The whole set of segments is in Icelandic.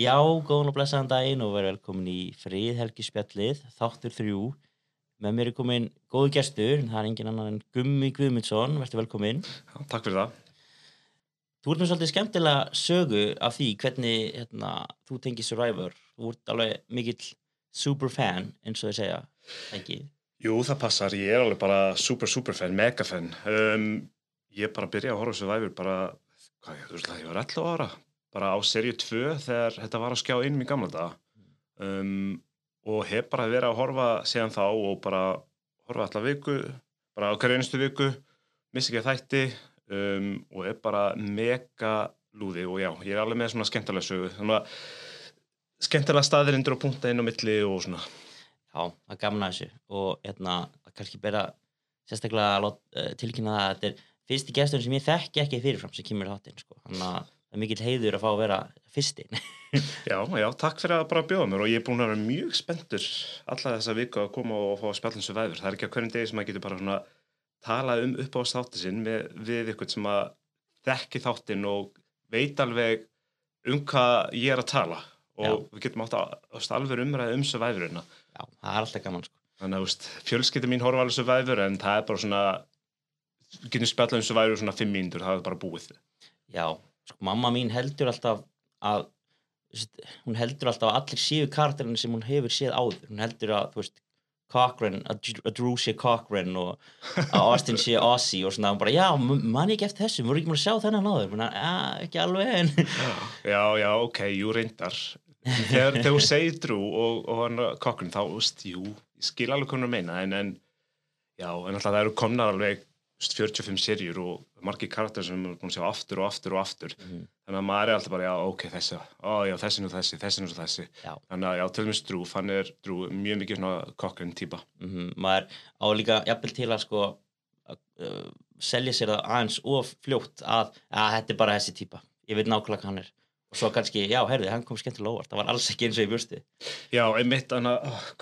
Já, góðan og blessaðan daginn og verið velkomin í Friðhelgispjallið, þáttur þrjú. Með mér er komin góðu gestur, það er engin annan en Gummi Guðmundsson, verður velkomin. Já, takk fyrir það. Þú ert með svolítið skemmtilega sögu af því hvernig hérna, þú tengið Survivor. Þú ert alveg mikill superfan, eins og þau segja, ekki? Jú, það passar. Ég er alveg bara super, super fan, mega fan. Um, ég bara byrjaði að horfa Survivor bara, hvað ég, þú veist ég var 11 ára. Bara á serju 2 þegar þetta var að skjá inn í gamla daga. Um, og hef bara verið að horfa síðan þá og bara horfa allar viku, bara á hverju einustu viku, missi ekki þætti um, og er bara mega lúði og já, ég er alveg með svona skemmtilega sögu. Að skemmtilega staðirindur og punta inn á milli og svona. Já, það er gaman að þessu og hérna, kannski bera sérstaklega uh, tilkynna það að þetta er fyrsti gestur sem ég þekki ekki fyrirfram sem kemur þáttinn, sko. Þannig að það er mikill heiður að fá að vera fyrstinn. Já, já, takk fyrir að bara bjóða mér og ég er búin að vera mjög spenntur alla þessa viku að koma og fá að spjalla um svo væður. Það er ekki á hverjum degi sem maður getur bara svona talað um upp á þáttin sinn við, við ykkur sem að þekki þáttin og veit alveg um hvað ég er að tala og Já. við getum átt að alveg umræði um svo væðurina. Já, það er alltaf gaman, sko. Þannig að fjölskytti mín horfa alveg svo væður en það er bara svona, það er sko, mamma mín heldur alltaf að hún heldur alltaf að allir séu karakterinn sem hún hefur séð áður. Hún heldur að, þú veist, Cochran að Dr- að Drew sé Cochran og að Austin sé Ozzy og svona. Hún bara, já, m- man ég ekki eftir þessu, voru ekki múin að sjá þennan áður? Hún er, já, ekki alveg en Já, já, ok, jú reyndar. Þegar, þú segir Drew og, og kokkun, þá, jú ég skil alveg hvernig að meina, en, en já, en alltaf það eru komnar alveg 45 serjur og margir karakter sem við erum búin að sjá aftur og aftur og aftur. Mhm. þannig að maður er alltaf bara, já, ok, þessi ó, já, þessi og þessi, þessi og þessi. Já. þannig að, já, til dæmis Drew, hann er Drew, mjög mikið svona kokkun típa mm maður á líka jafnvel til að sko að, uh, selja sér það aðeins of fljótt að, að þetta er bara þessi típa ég veit nákvæmlega hann er. Og svo kannski, já, heyrði, hann kom skemmtilega óvart. Það var alls ekki eins og ég björsti Já, einmitt, ó,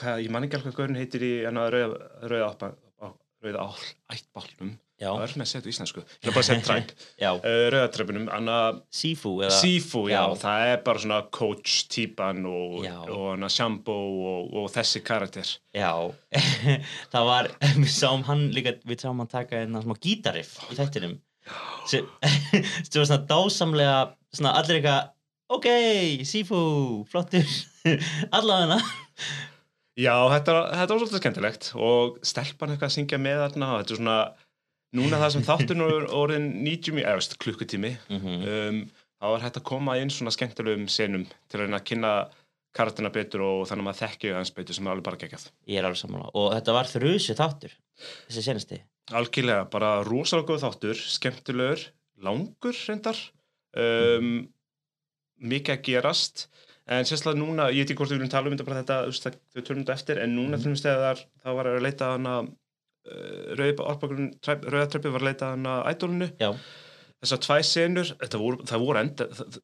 hvað, ég man ekki alveg hvað það er með þetta í íslensku, ég er bara segja træp hann að Sifu eða Sifu, já, Já. það er bara svona coach típan og, og Shambo og, og þessi karakter. Já, það var, við sáum hann líka, við sáum hann taka einna smá gítariff í þættinum. Sem var svona dásamlega, svona allir eitthvað, ok, Sifu, flottur, allavega. Já, þetta, þetta var svolítið skemmtilegt og stelpan eitthvað að syngja með þarna og þetta er svona, núna það sem þátturinn er orðin 90 mí, eða veist, klukkutími mm um, þá er hægt að koma inn svona skemmtilegum senum til að kynna karakterina betur og þannig að maður þekki hans betur sem er alveg bara geggjað. Ég er alveg sammála. Og þetta var þrjusu þáttur, þessi senasti? Algjörlega, bara rosalega góð þáttur, skemmtilegur, langur reyndar, um, mikið að gerast, en sérstaklega núna, ég veit ekki hvort við viljum tala um þetta bara þetta, við tölum þetta eftir, en núna til dæmis þegar það var að leita hana, uh, rauðatröppi var að leita hana ædólinu, þessar tvær senur, voru, það voru enda, það,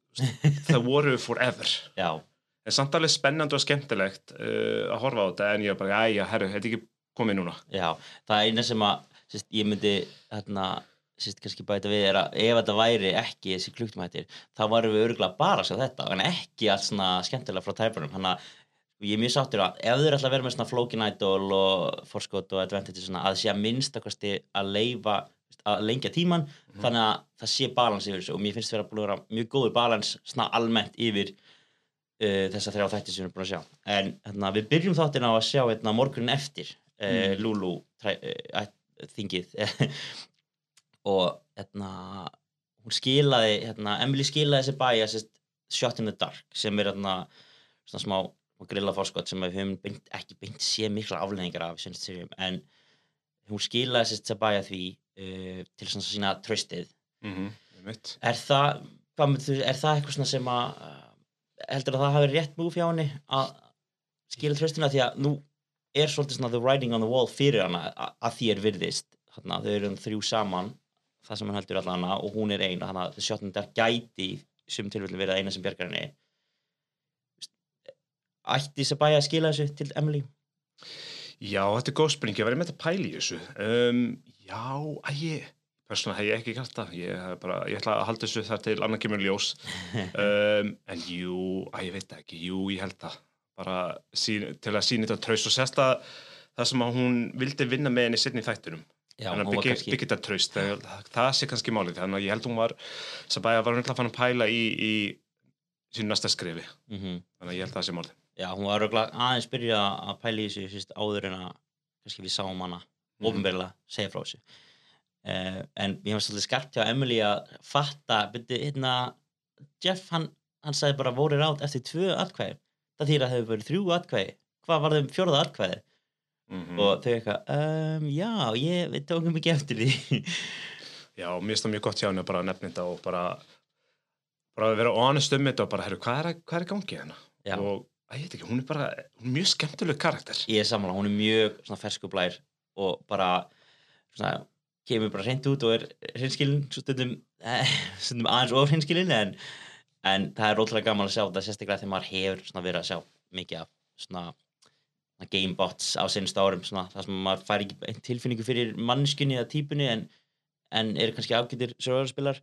það, voru forever. já, En samt alveg spennandi og skemmtilegt uh, að horfa á þetta, en ég er bara, æja, herru, þetta er ekki komið núna. já Það er eina sem að, sérst, ég myndi hérna, sérst, kannski bæta við er að ef þetta væri ekki þessi klukktumættir þá varum við örgulega bara að sjá þetta en ekki allt svona skemmtilega frá tæpunum þannig að sko, ég er mjög sáttur að ef þau eru alltaf að vera með svona Flokin Idol og Forskot og Advantage svona, að sé að minnstakosti að leifa að lengja tíman þannig að það sé balans yfir þessu. Og mér finnst búin að vera mjög góður balans svona almennt yfir uh, þessa þrjá þætti sem við erum búin að sjá. En hérna, við byrjum þáttina á að sjá hérna, morgunin eftir uh, Lulu træ, uh, þingið. Og hérna, hún skilaði hérna, Emily skilaði þessi bæja Shot in the Dark sem er hérna, svona smá smá grillaforskot sem við höfum beint, ekki beint sé mikla afleðingar af en hún skilaði sérst þessi bæja því uh, til svona sína tröstið Mm -hmm. er það, er það eitthvað svona sem að uh, heldur að það hafi rétt múf hjá henni að skila tröstina því að nú er svolítið svona the writing on the wall fyrir hana að, að því er virðist. Hana, þau eru um þrjú saman það sem hann heldur allan og hún er ein þannig að þessi sjóttnindar gæti í sum tilfellin verið eina sem bjargar henni ætti þess að bæja að skila þessu til Emily? Já, þetta er góð spurning, ég var með þetta pæli í þessu. Um, já, að ég persónulega hef ég ekki gert það. Ég, bara, ég ætla að halda þessu þar til annar kemur ljós. Um, en jú, að ég veit ekki. Jú, ég held það. Bara sín, til að sína þetta traust og sérst að það sem að hún vildi vinna með henni setni í þættunum Já, hún að byggja, þetta traust. Það, það sé kannski málið, þannig að ég held hún var Sabæja var náttúrulega fann að pæla í, í sínu næsta skrifi Mhm. þannig að ég held það sé málið Já, hún var aðeins byrja að pæla í þessu fyrst áður en að kannski við sáum hana Mhm. ofinverðilega segja frá þessu. Uh, en ég var svolítið skarpt hjá Emily að fatta, byrju, hérna Jeff, hann, hann sagði bara voru rátt eftir tvö atkvæði. Það þýr að hefur verið þrjú atkvæði. Hvað var þeim fjórða atkvæði mm og þau eitthvað, um, já, ég við tókum ekki eftir því. Já, mér finnst það mjög gott hjá henni að bara nefna þetta og bara, bara vera honest um þetta og bara, herru, hvað er, að- hvað er í gangi hérna? Og, ég veit ekki, hún er bara, hún er mjög skemmtileg karakter. ég er sammála, hún er mjög svona fersku blær og bara svona, kemur bara hreint út og er hreinskilin stundum, eh, stundum aðeins of hreinskilin en, en það er rótlega gaman að sjá þetta sérstaklega þegar maður hefur svona verið að sjá mikið af svona gamebots á sinnst árum það sem maður fær ekki tilfinningu fyrir mannskunni eða típunni en, en er kannski afgjötir survivorspilar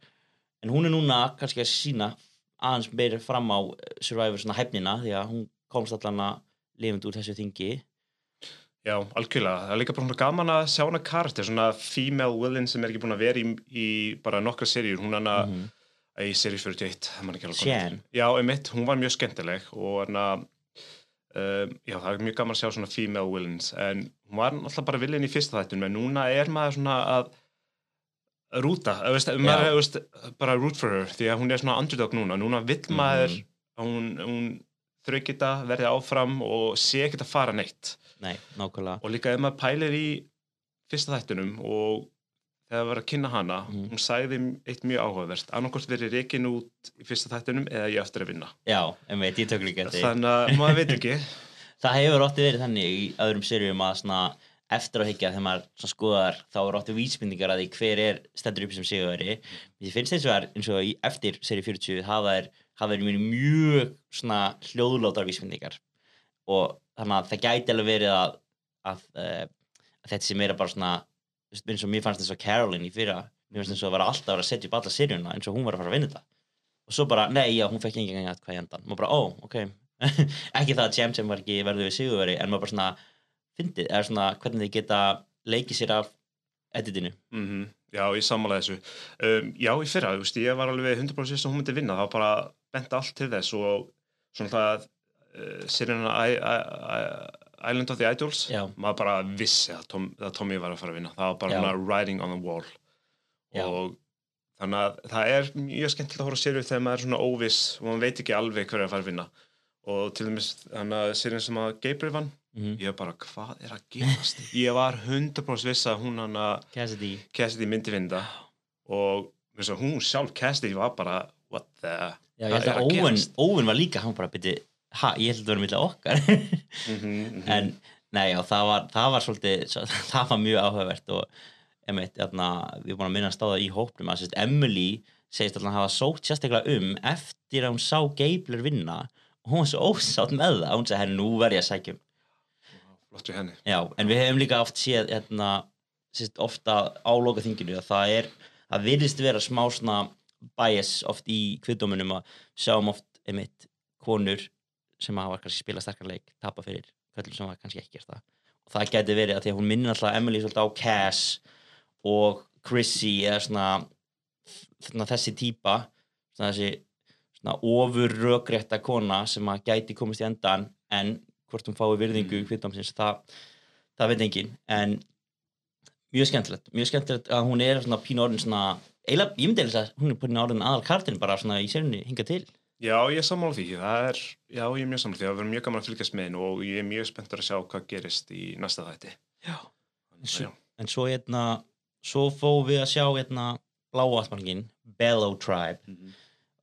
en hún er núna kannski að sína aðeins meira fram á eh, survivor svona hæfnina því að hún komst allan að lifandi úr þessu þingi Já, algjörlega. Það er líka bara svona gaman að sjá hana karakter, svona female villain sem er ekki búin að vera í, í bara nokkra seríur. Hún hana, mm Mhm. í seríu 41, það man ekki alveg heitir. Já, einmitt, hún var mjög skemmtileg og hana, um, já, það er mjög gaman að sjá svona female villains, en hún var alltaf bara villain í fyrsta þættin, en núna er maður svona að að rúta, eða veist, maður er bara root for her, því að hún er svona underdog núna, núna vill maður að hún, hún þraukir þetta, verði áfram og sé ekkert að fara neitt. Nei, nákvæmlega. Og líka ef maður pælir í fyrsta þættunum og þegar var að kynna hana, Mhm. hún sagði eitt mjög áhugavert, annarkort verið reikin út í fyrsta þættunum eða ég eftir að vinna. Já, en veit, ég tök líka þetta þannig að maður veit ekki. Það hefur ótti verið þannig í öðrum serjum að svona eftir á higgja þegar maður skoðar þá er ótti vísbendingar að því hver er stendur upp sem sigurveri Mér finnst eins og er eins og í eftir seri 40 hafa er, hafa er mjög svona hljóðlótar vísbendingar. Og þannig að það gæti alveg verið að, að, uh, að þetta sem er bara svona eins og mér fannst eins og Caroline í fyrra mér finnst eins og að vera alltaf að að setja upp alla serjuna eins og hún var að fara að vinna þetta. Og svo bara, nei, já, hún fekk engin að hvað í endan og bara, ó, ok. Ekki það að Jam Jam var ekki verður við sigurveri en maður bara svona fyndið, eða svona hvernig þið geta leikið sér af editinu. Mm Já, ég sammála þessu. Um, Já, í fyrra, þú veist, ég var alveg 100% viss að hún myndi vinna, það var bara bent allt til þess og svona það uh, sérina Island of the Idols Já. maður bara vissi að, Tom, að Tommy var að fara að vinna. Það var bara writing on the wall. Já. og þannig að það er mjög skemmtilegt að horfa á sériu þegar maður er svona óviss og maður veit ekki alveg hver er að fara að vinna. Og til dæmis þannig að sérinn sem að Gabriel vann mm ég var bara, hvað er að gerast? Ég var 100% viss að hún hann að Cassidy. Cassidy myndi vinda og hún sjálf Cassidy var bara what the Já, ég held að gerast? Owen var líka, hann bara byrti ha, ég held að það var millega okkar. Mm en nei, já, það var, það var svolítið, svo- það var mjög áhugavert og emitt, þarna, við erum búin að minna að stáða í hópnum að sérst, Emily segist alltaf að hafa sótt sérstaklega um eftir að hún sá Gabler vinna og hún var svo ósátt með það, hún sagði, herri, nú verð ég að sækja um. Flott við henni. Já, en við hefum líka oft séð hérna, sérst, ofta á lokaþinginu að það er, það virðist vera smá svona bias oft í kviðdóminum að sjáum oft einmitt konur sem hafa kannski spilað sterkar leik tapa fyrir kvöllum sem hafa kannski ekki gert það og það geti verið að því að hún minnir alltaf Emily svolítið á Cass og Chrissy eða svona, svona þessi típa svona þessi svona ofur rökrétta kona sem að gæti komist í endan en hvort hún fái virðingu Mm. mm. kviðdómsins það, það veit engin en mjög skemmtilegt mjög skemmtilegt að hún er svona pínu orðin svona eiginlega, ég myndi að hún er pínu orðin aðal kartin bara svona í sérunni hinga til. Já, ég er sammála því, það er já, ég er mjög sammála því, það verður mjög gaman að fylgjast með henni og ég er mjög spenntur að sjá hvað gerist í næsta þætti. Já. Að Svo- en svo hérna svo fóðum við að sjá hérna bláa atmanningin, Bellow Tribe. Mhm.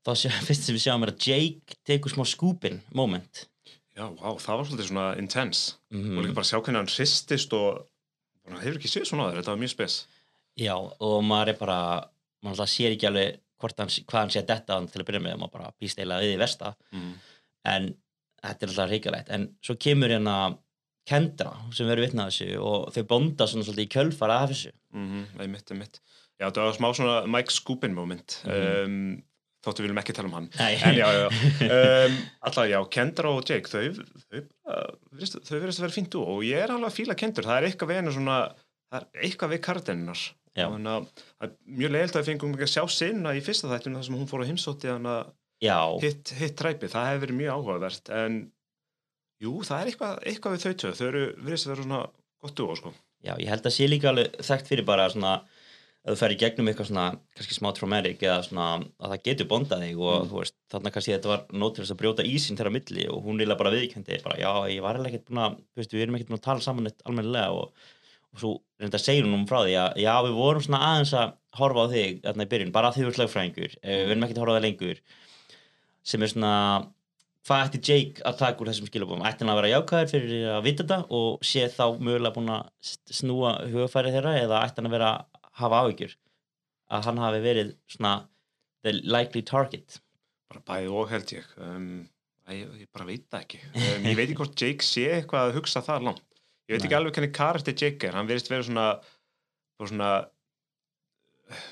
þá sjá, fyrst sem við sjáum er að Jake tekur smá skúpin moment. Já, vá, það var svolítið svona intense. Mm og líka bara sjá hvernig hann hristist og bara, hefur ekki séð svona aður, þetta var mjög spes. Já, og maður er bara maður sér ekki alveg hann, hvað hann sé að detta til að byrja með, maður bara býst eiginlega við í versta. Mm. en þetta er alltaf reikalegt en svo kemur hérna Kendra sem verður vitnað þessu og þau bonda svona svolítið í kjölfara af þessu. Mm -hmm, einmitt, einmitt. Já, það var smá svona Mike Skupin moment. Mhm. um, þóttu við viljum ekki tala um hann. En já, já, um, alltaf já, Kendra og Jake þau, þau, virðist- þau verðist að vera fínt og ég er alveg að fíla Kendur það er eitthvað við hennar svona það er eitthvað við það er mjög leiðilt að við fengum ekki að sjá sinna í fyrsta þættinu þar sem hún fór að Já, hitt, hitt træpi, það hefur verið mjög áhugavert en jú, það er eitthvað, eitthvað við þau tvö, þau verðist að vera svona gott dúo, sko. Já, ég held að sé líka alveg þekkt fyrir bara svona að þú fer í gegnum eitthvað svona kannski smá traumatic eða svona að það getur bondað þig og Mm. þú veist, þarna kannski þetta var nót til þess að brjóta ísinn þeirra milli og hún líla bara viðkendi bara já, ég var eiginlega ekkert búin að, veist, við erum ekkert búin að tala saman eitt almennilega og, og svo reynda að segja hún um frá því að já, við vorum svona aðeins að horfa á þig þarna í byrjun, bara að þið voru slagfræðingur mm. við erum ekkert að horfa á það lengur sem er svona hvað ætti Jake að taka úr þessum skilabóðum ætti hann að vera jákvæður fyrir að vita þetta og sé þá mögulega búin að snúa hugafæri þeirra eða ætti hann að vera að hafa áhyggjur að hann hafi verið svona the likely target. Bara bæði og held ég. Um, ég, ég bara veit það ekki. Um, ég veit ekki hvort Jake sé eitthvað að hugsa það langt. Ég veit Nei. ekki alveg hvernig karakter Jake er. Hann verðist vera svona svona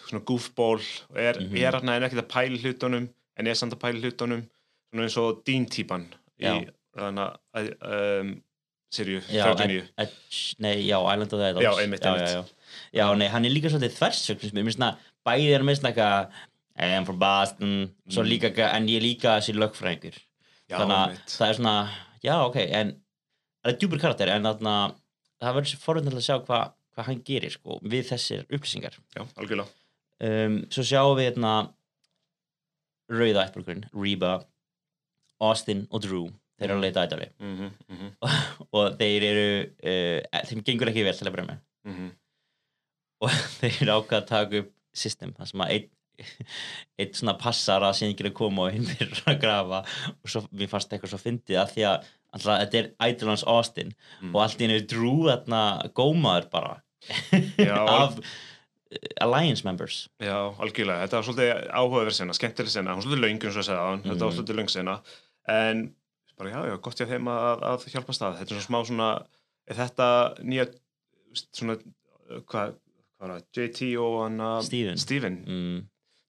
svona goofball og er, Mhm. er hann ekkert að pæla hlutunum en er samt að pæla hlutunum. Svona eins og Dean típan í að um, Sirju, já, 39 Ed, Ed, nei, já, Island of the Idols Já, einmitt, einmitt. Já, nei, hann er líka svolítið þversögn mér. Finnst það, bæði er með svona eitthvað I am from Boston. Mm. líka, en ég er líka þessi lögfræðingur. Þannig að það er svona já ok, en það er djúpur karakter en þarna, það verður svo forvöndin að sjá hvað hva hann gerir sko, við þessir upplýsingar. Já, algjörlega. Um, svo sjáum við hérna rauða ættbólkurinn, Reba Austin og Drew. Þeir eru að leita ædali mm -hmm, mm -hmm, og þeir eru uh, þeim gengur ekki vel til að byrja með. Mm og þeir eru ákvað að taka upp system þar sem að einn einn svona passar að síðan að koma og hinn fyrir að grafa. Og svo, mér fannst eitthvað svo fyndið að því að alltaf, þetta er Idolans Austin Mm. og allt í henni Drew þarna gómaður bara Já, af Alliance members. Já, algjörlega, þetta var svolítið áhugaverð sena, skemmtileg sena, hún svolítið eins og ég segði aðan, þetta var Mhm. svolítið löng sena. En bara já, já, gott ég þeim að, að hjálpa stað, þetta er svona smá svona er þetta nýja svona, hvað það, JT og hann að Steven. Steven, mm,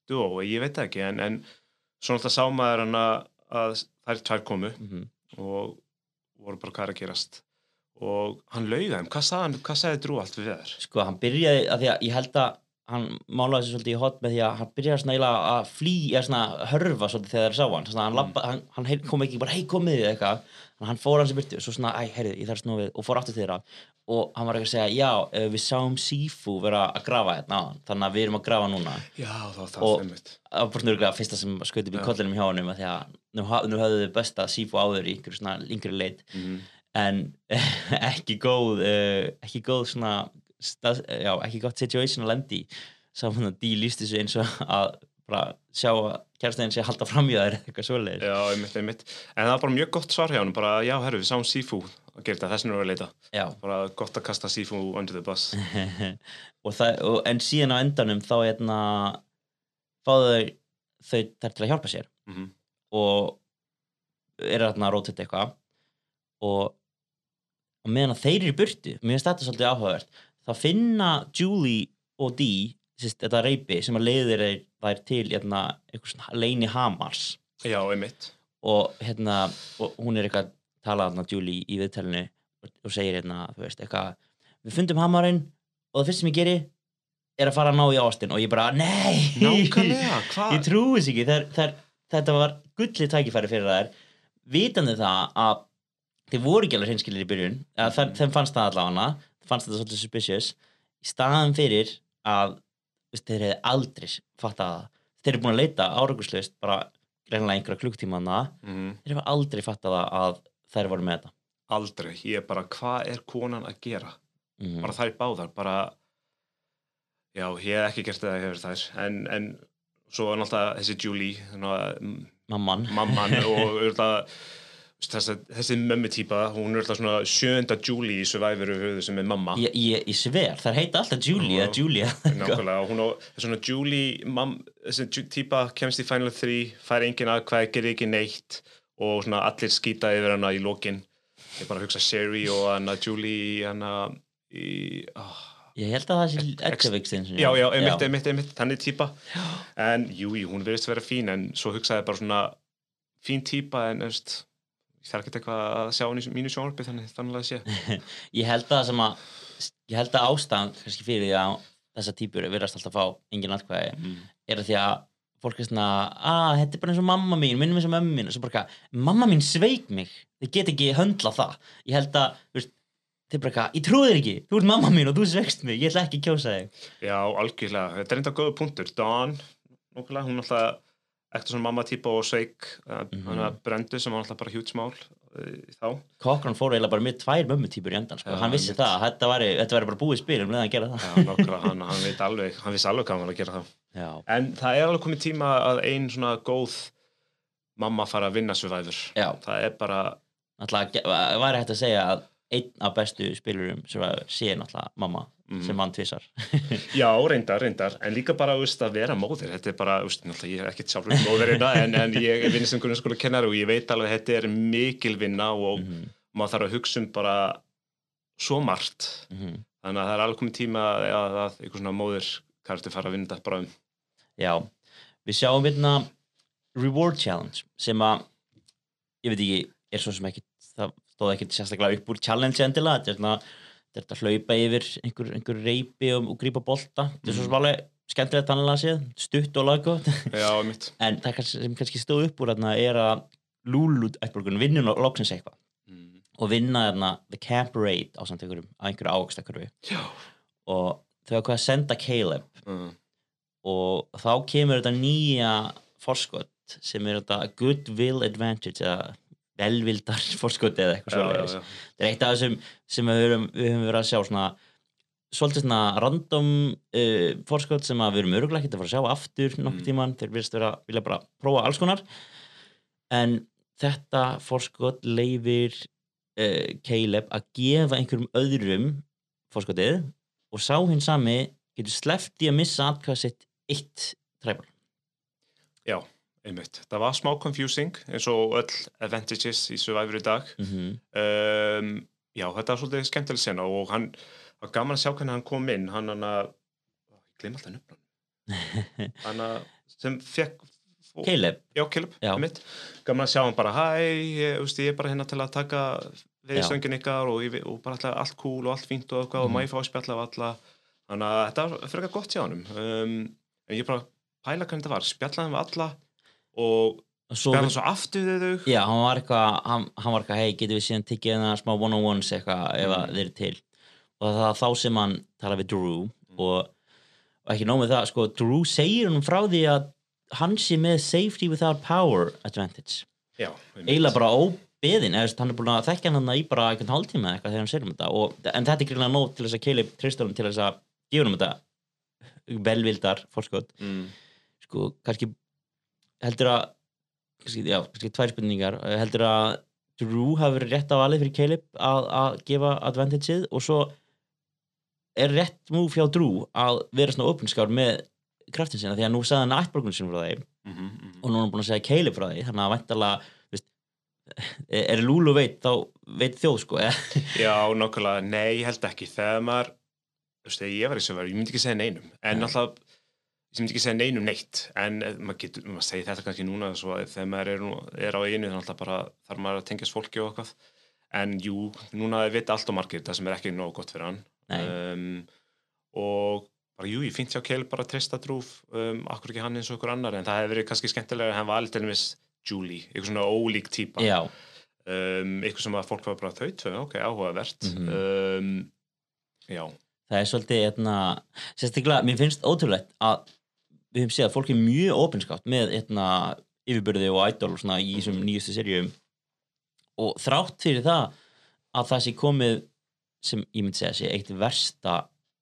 duo, ég veit það ekki en, en svona alltaf sá maður að, þær tvær komu mm og voru bara hvað að gerast. Og hann lauði þeim, hvað sagði, hann, hvað sagði Drú allt við þér? sko hann byrjaði að því að ég held að hann málaði sér svolítið í hot með því að hann byrjaði svona að flý eða svona hörfa svolítið þegar þeir sá hann. Svona, hann, Mm. labba, hann, hann kom ekki bara hei komið þið eitthvað. Hann fór hans í byrtu og svo svona æ heyrðu ég þarf snúið og fór aftur þeirra og hann var ekki að segja já eh, við sáum Sifu vera að grafa hérna áðan, þannig að við erum að grafa núna Já, það var Og- það þeimitt. það var bara snurglega fyrsta sem skaut upp í kollinum hjá af því að nú, nú höfðu þið besta Sifu áður í einhverju svona yngri leit Mm. en ekki góð uh, ekki góð svona stað, já, ekki gott situation að lendi saman að dí líst þessu eins og að bara sjá að kærstæðin sé að halda fram í þær eitthvað svoleiðis Já, einmitt, einmitt. En það var bara mjög gott svar hjá hann, bara, já, herru, við sáum Sifu að gera þetta, þess vegna erum við að leita. já. Bara gott að kasta Sifu under the bus. og það, og, en síðan á endanum þá hérna fáðu þau þau þær til að hjálpa sér Mm og eru þarna að róta þetta eitthvað og, og meðan þeir eru í burtu mér finnst þetta svolítið áhugavert þá finna Julie og Dee sérst, þetta reypi sem að leiðir þær til hérna, leini hamars. Já, einmitt. og hérna og hún er eitthvað að tala þarna Julie í viðtælinu og, og segir hérna þú veist eitthvað við fundum hamarinn og það fyrst sem ég geri er að fara að ná í Austin og ég bara nei! Ég trúi þess ekki. Þær, þær, þetta var gullið tækifæri fyrir þær. Vitandi það að þeir voru ekki alveg hreinskilir í byrjun þær, þeim fannst það allavega fannst þetta svolítið suspicious. Í staðan fyrir að þeir hefði aldrei fattað það þeir eru búin að leita árangurslaust bara greinlega einhverja klukktíma þarna Mm þeir hefði aldrei fattað að þær voru með þetta Aldrei. Ég er bara, hvað er konan að gera? mm. Bara þær báðar, bara, já, ég hef ekki gert það hefur þær. En, en svo er náttúrulega þessi Julie, mamman mamman og auðvitað þessi, þessi mömmu típa, hún er alltaf svona sjönda Julie í Survivoru höfðu sem er mamma. ég, ég, ég sver, þær heita alltaf Julie Já. eða Julia Nákvæmlega, hún á svona Julie, mam, þessi típa kemst í Final 3, fær engin aðkvæð, gerir ekki neitt og svona allir skýta yfir hana í lokin. Ég bara hugsa Sherry og hana Julie hana í, oh, ég held að það sé Edgevikstin já, já, einmitt, einmitt, einmitt, þannig típa en jú, jú, hún verðist vera fín en svo hugsaði bara svona fín típa en veist, ég þarf ekki eitthvað að sjá hann í mínu sjónarbi þannig þannig að sé. Ég held að sem að ég held að ástæðan kannski fyrir því að þessa típur verðast alltaf að fá engin atkvæði mm. er að því að fólk er svona að þetta er bara eins og mamma mín, minnum eins og mömmu mín. Og svo bara eitthvað, mamma mín sveik mig. Þið get ekki höndla það. Ég held að, veist, þið bara eitthvað ég trúi þér ekki, þú ert mamma mín og þú sveikst mig. Ég ætla ekki að kjósa þig. Já, algjörlega, þetta er enda góða punktur. Dawn, nokkulega, hún alltaf ekkert svona mamma típa og sveik hann að brendu sem var alltaf bara hjút smál uh, þá. Cochran fór eiginlega bara með tvær mömmutýpur í endan sko. Já, hann vissi einmitt. það, að þetta væri, þetta væri bara búið spil um leðan að gera það. Já, nokkulega, hann, hann veit alveg, hann vissi alveg hvað hann var að gera það Já, En það er alveg komið tíma að ein svona góð mamma fara að vinna Survivor. Já. Það er bara, náttúrulega væri hægt að segja að einn af bestu spilurum sem sé náttúrulega mamma Mhm. sem vann tvisar. Já, reyndar, reyndar. En líka bara, veist, að vera móðir. Þetta er bara, veist, ég er ekkert sjálfur móðir hérna, en, en ég er vinnist um grunnskóla kennari og ég veit alveg að þetta er mikil vinna og Mhm, maður þarf að hugsa um bara svo margt. Mhm. þannig að það er alveg komið tíma að, að, að einhver svona móðir karakter fara að vinna þetta bara um. Já, við sjáum hérna Reward Challenge sem að ég veit ekki, er svo sem ekki það stóð ekki sérstaklega upp úr challenge endilega, þetta er svona þetta er að hlaupa yfir einhver, einhver reypi og, og grípa bolta, þetta er svo sem alveg skemmtilegt tannlega séð, stutt og laggótt en það sem kannski stóð upp úr þarna er að ættborgun vinnur loksins eitthvað. Mm. og vinna þarna The Camp Raid á samt einhverjum, á einhverju ágstakurfi já. Og þau hafa hvað að senda Caleb. Mm. og þá kemur þetta nýja forskot sem er þetta goodwill advantage eða velvildar forskot eða eitthvað já. þetta er eitt af þessum sem við höfum, við höfum verið að sjá svona svolítið svona random uh, forskot sem að við erum öruglega ekki að fara að sjá aftur nokkuð Mm. tíman, þeir virðast vera vilja bara prófa alls konar. En þetta forskot leifir uh, Caleb að gefa einhverjum öðrum forskotið og sá hinn sami getur sleppt í að missa atkvæða sitt eitt træbal já, einmitt. Það var smá confusing eins og öll advantages í Survivor í dag. Mm -hmm. um, já, þetta var svolítið skemmtileg sena og hann var gaman að sjá hvernig hann kom inn. Hann hann að ég gleym alltaf nöfnum hann að sem fekk Caleb. Já, Caleb, Já. mitt Gaman að sjá hann bara, hæ, ég, ég er bara hérna til að taka við Já. söngin ykkar og, ég, og bara alltaf allt cool og allt fínt og eitthvað og Mhm. má ég fá að spjalla af alla. Þannig að þetta var fyrir eitthvað gott hjá hann um, en ég bara pæla hvernig þetta var. Spjallaði við alla og og svo, aftur við þau. Já, hann var eitthvað hann, hann var eitthvað, hei, getur við síðan tiggið hérna smá one-on-ones eitthvað ef að Mm. þeir eru til? Og það þá sem hann tala við Drew og, og ekki nóg með það, sko, Drew segir hann frá því að hann sé með safety without power advantage. Já, eiginlega bara óbeðin eða hann er búin að þekkja hann í bara einhvern hálftíma eitthvað þegar hann segir um þetta. Og, en þetta er gríðlega nóg til þess að Caleb tristur hann til þess að gefa hann þetta. Velvildar fórskot mm, sko, kannski heldur að kannski, já, kannski tvær spurningar. Heldur að Drew hafi verið rétt á alveg fyrir Caleb að, að gefa advantageið og svo er rétt múf hjá Drew að vera svona opinskár með kraftin sinna því að nú sagði hann ættborgun sinna frá þeim mm -hmm, og nú er hann búin að segja Caleb frá því þannig að væntalega veist, er Lulu veit þá veit þjóð sko? Já, nokkulega, nei, ég held ekki. Þegar maður, þú veist, þegar ég var í Survivor ég myndi ekki segja neinum, en alltaf myndi ekki segja neinum neitt en eh, maður getur, maður segir þetta kannski núna svo að þegar maður er, er á einu þannig alltaf bara þarf maður að tengjast fólki og eitthvað. En jú, núna veit allt og margir það sem er ekki nóg gott fyrir hann. Um, og bara jú, ég finn sjá Keil bara að treysta drúf um, akkur ekki hann eins og okkur annar en það hefur verið kannski skemmtilega að hann var til dæmis Julie, eitthvað svona ólík típa. Um, eitthvað sem að fólk var bara þau tvö, ok, áhugavert. Mhm. um, já, það er svolítið etna, sérstaklega, mér finnst ótrúlegt að við höfum séð að fólk er mjög opinskátt með etna, yfirbyrði og idol og svona í þessum nýjustu serjum og þrátt fyrir það að það sé komið sem ég myndi segja sé eitt versta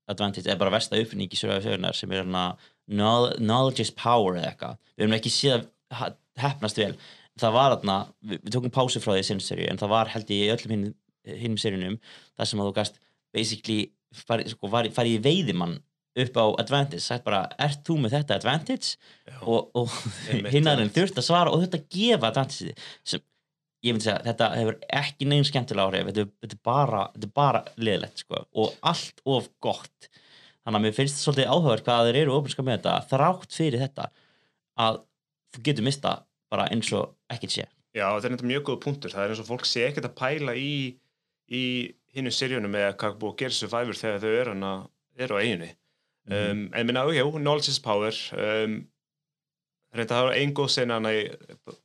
advantage, eða bara versta uppfinning í sögur sögurnar sem er hérna knowl- knowledge is power eða eitthvað. Við höfum ekki séð að hefnast vel. Það var þarna, við, við tókum pásu frá því í sinni serju en það var held ég í öllum hinn, hinnum serjunum þar sem að þú gast basically farið sko, fari, fari í veiðimann upp á advantage, sagt bara, ert þú með þetta advantage já. og, og já. þurft að svara og þurft að gefa advantage sem ég myndi segja, þetta hefur ekki neins skemmtilega áhrif, þetta, þetta er bara þetta bara liðlegt sko og allt of gott þannig að mér finnst svolítið áhugaður hvað þeir eru óbrinska með þetta þrátt fyrir þetta að þú getur mista bara eins og ekkert sé Já, þetta er þetta mjög góð punktur. Það er eins og fólk sé ekkert að pæla í, í hinnu seríunum eða hvað búið að gera Survivor þegar þau eru, hana, eru á eiginu. Um, en minna, já, knowledge is power. Um, reynda það var ein góð í,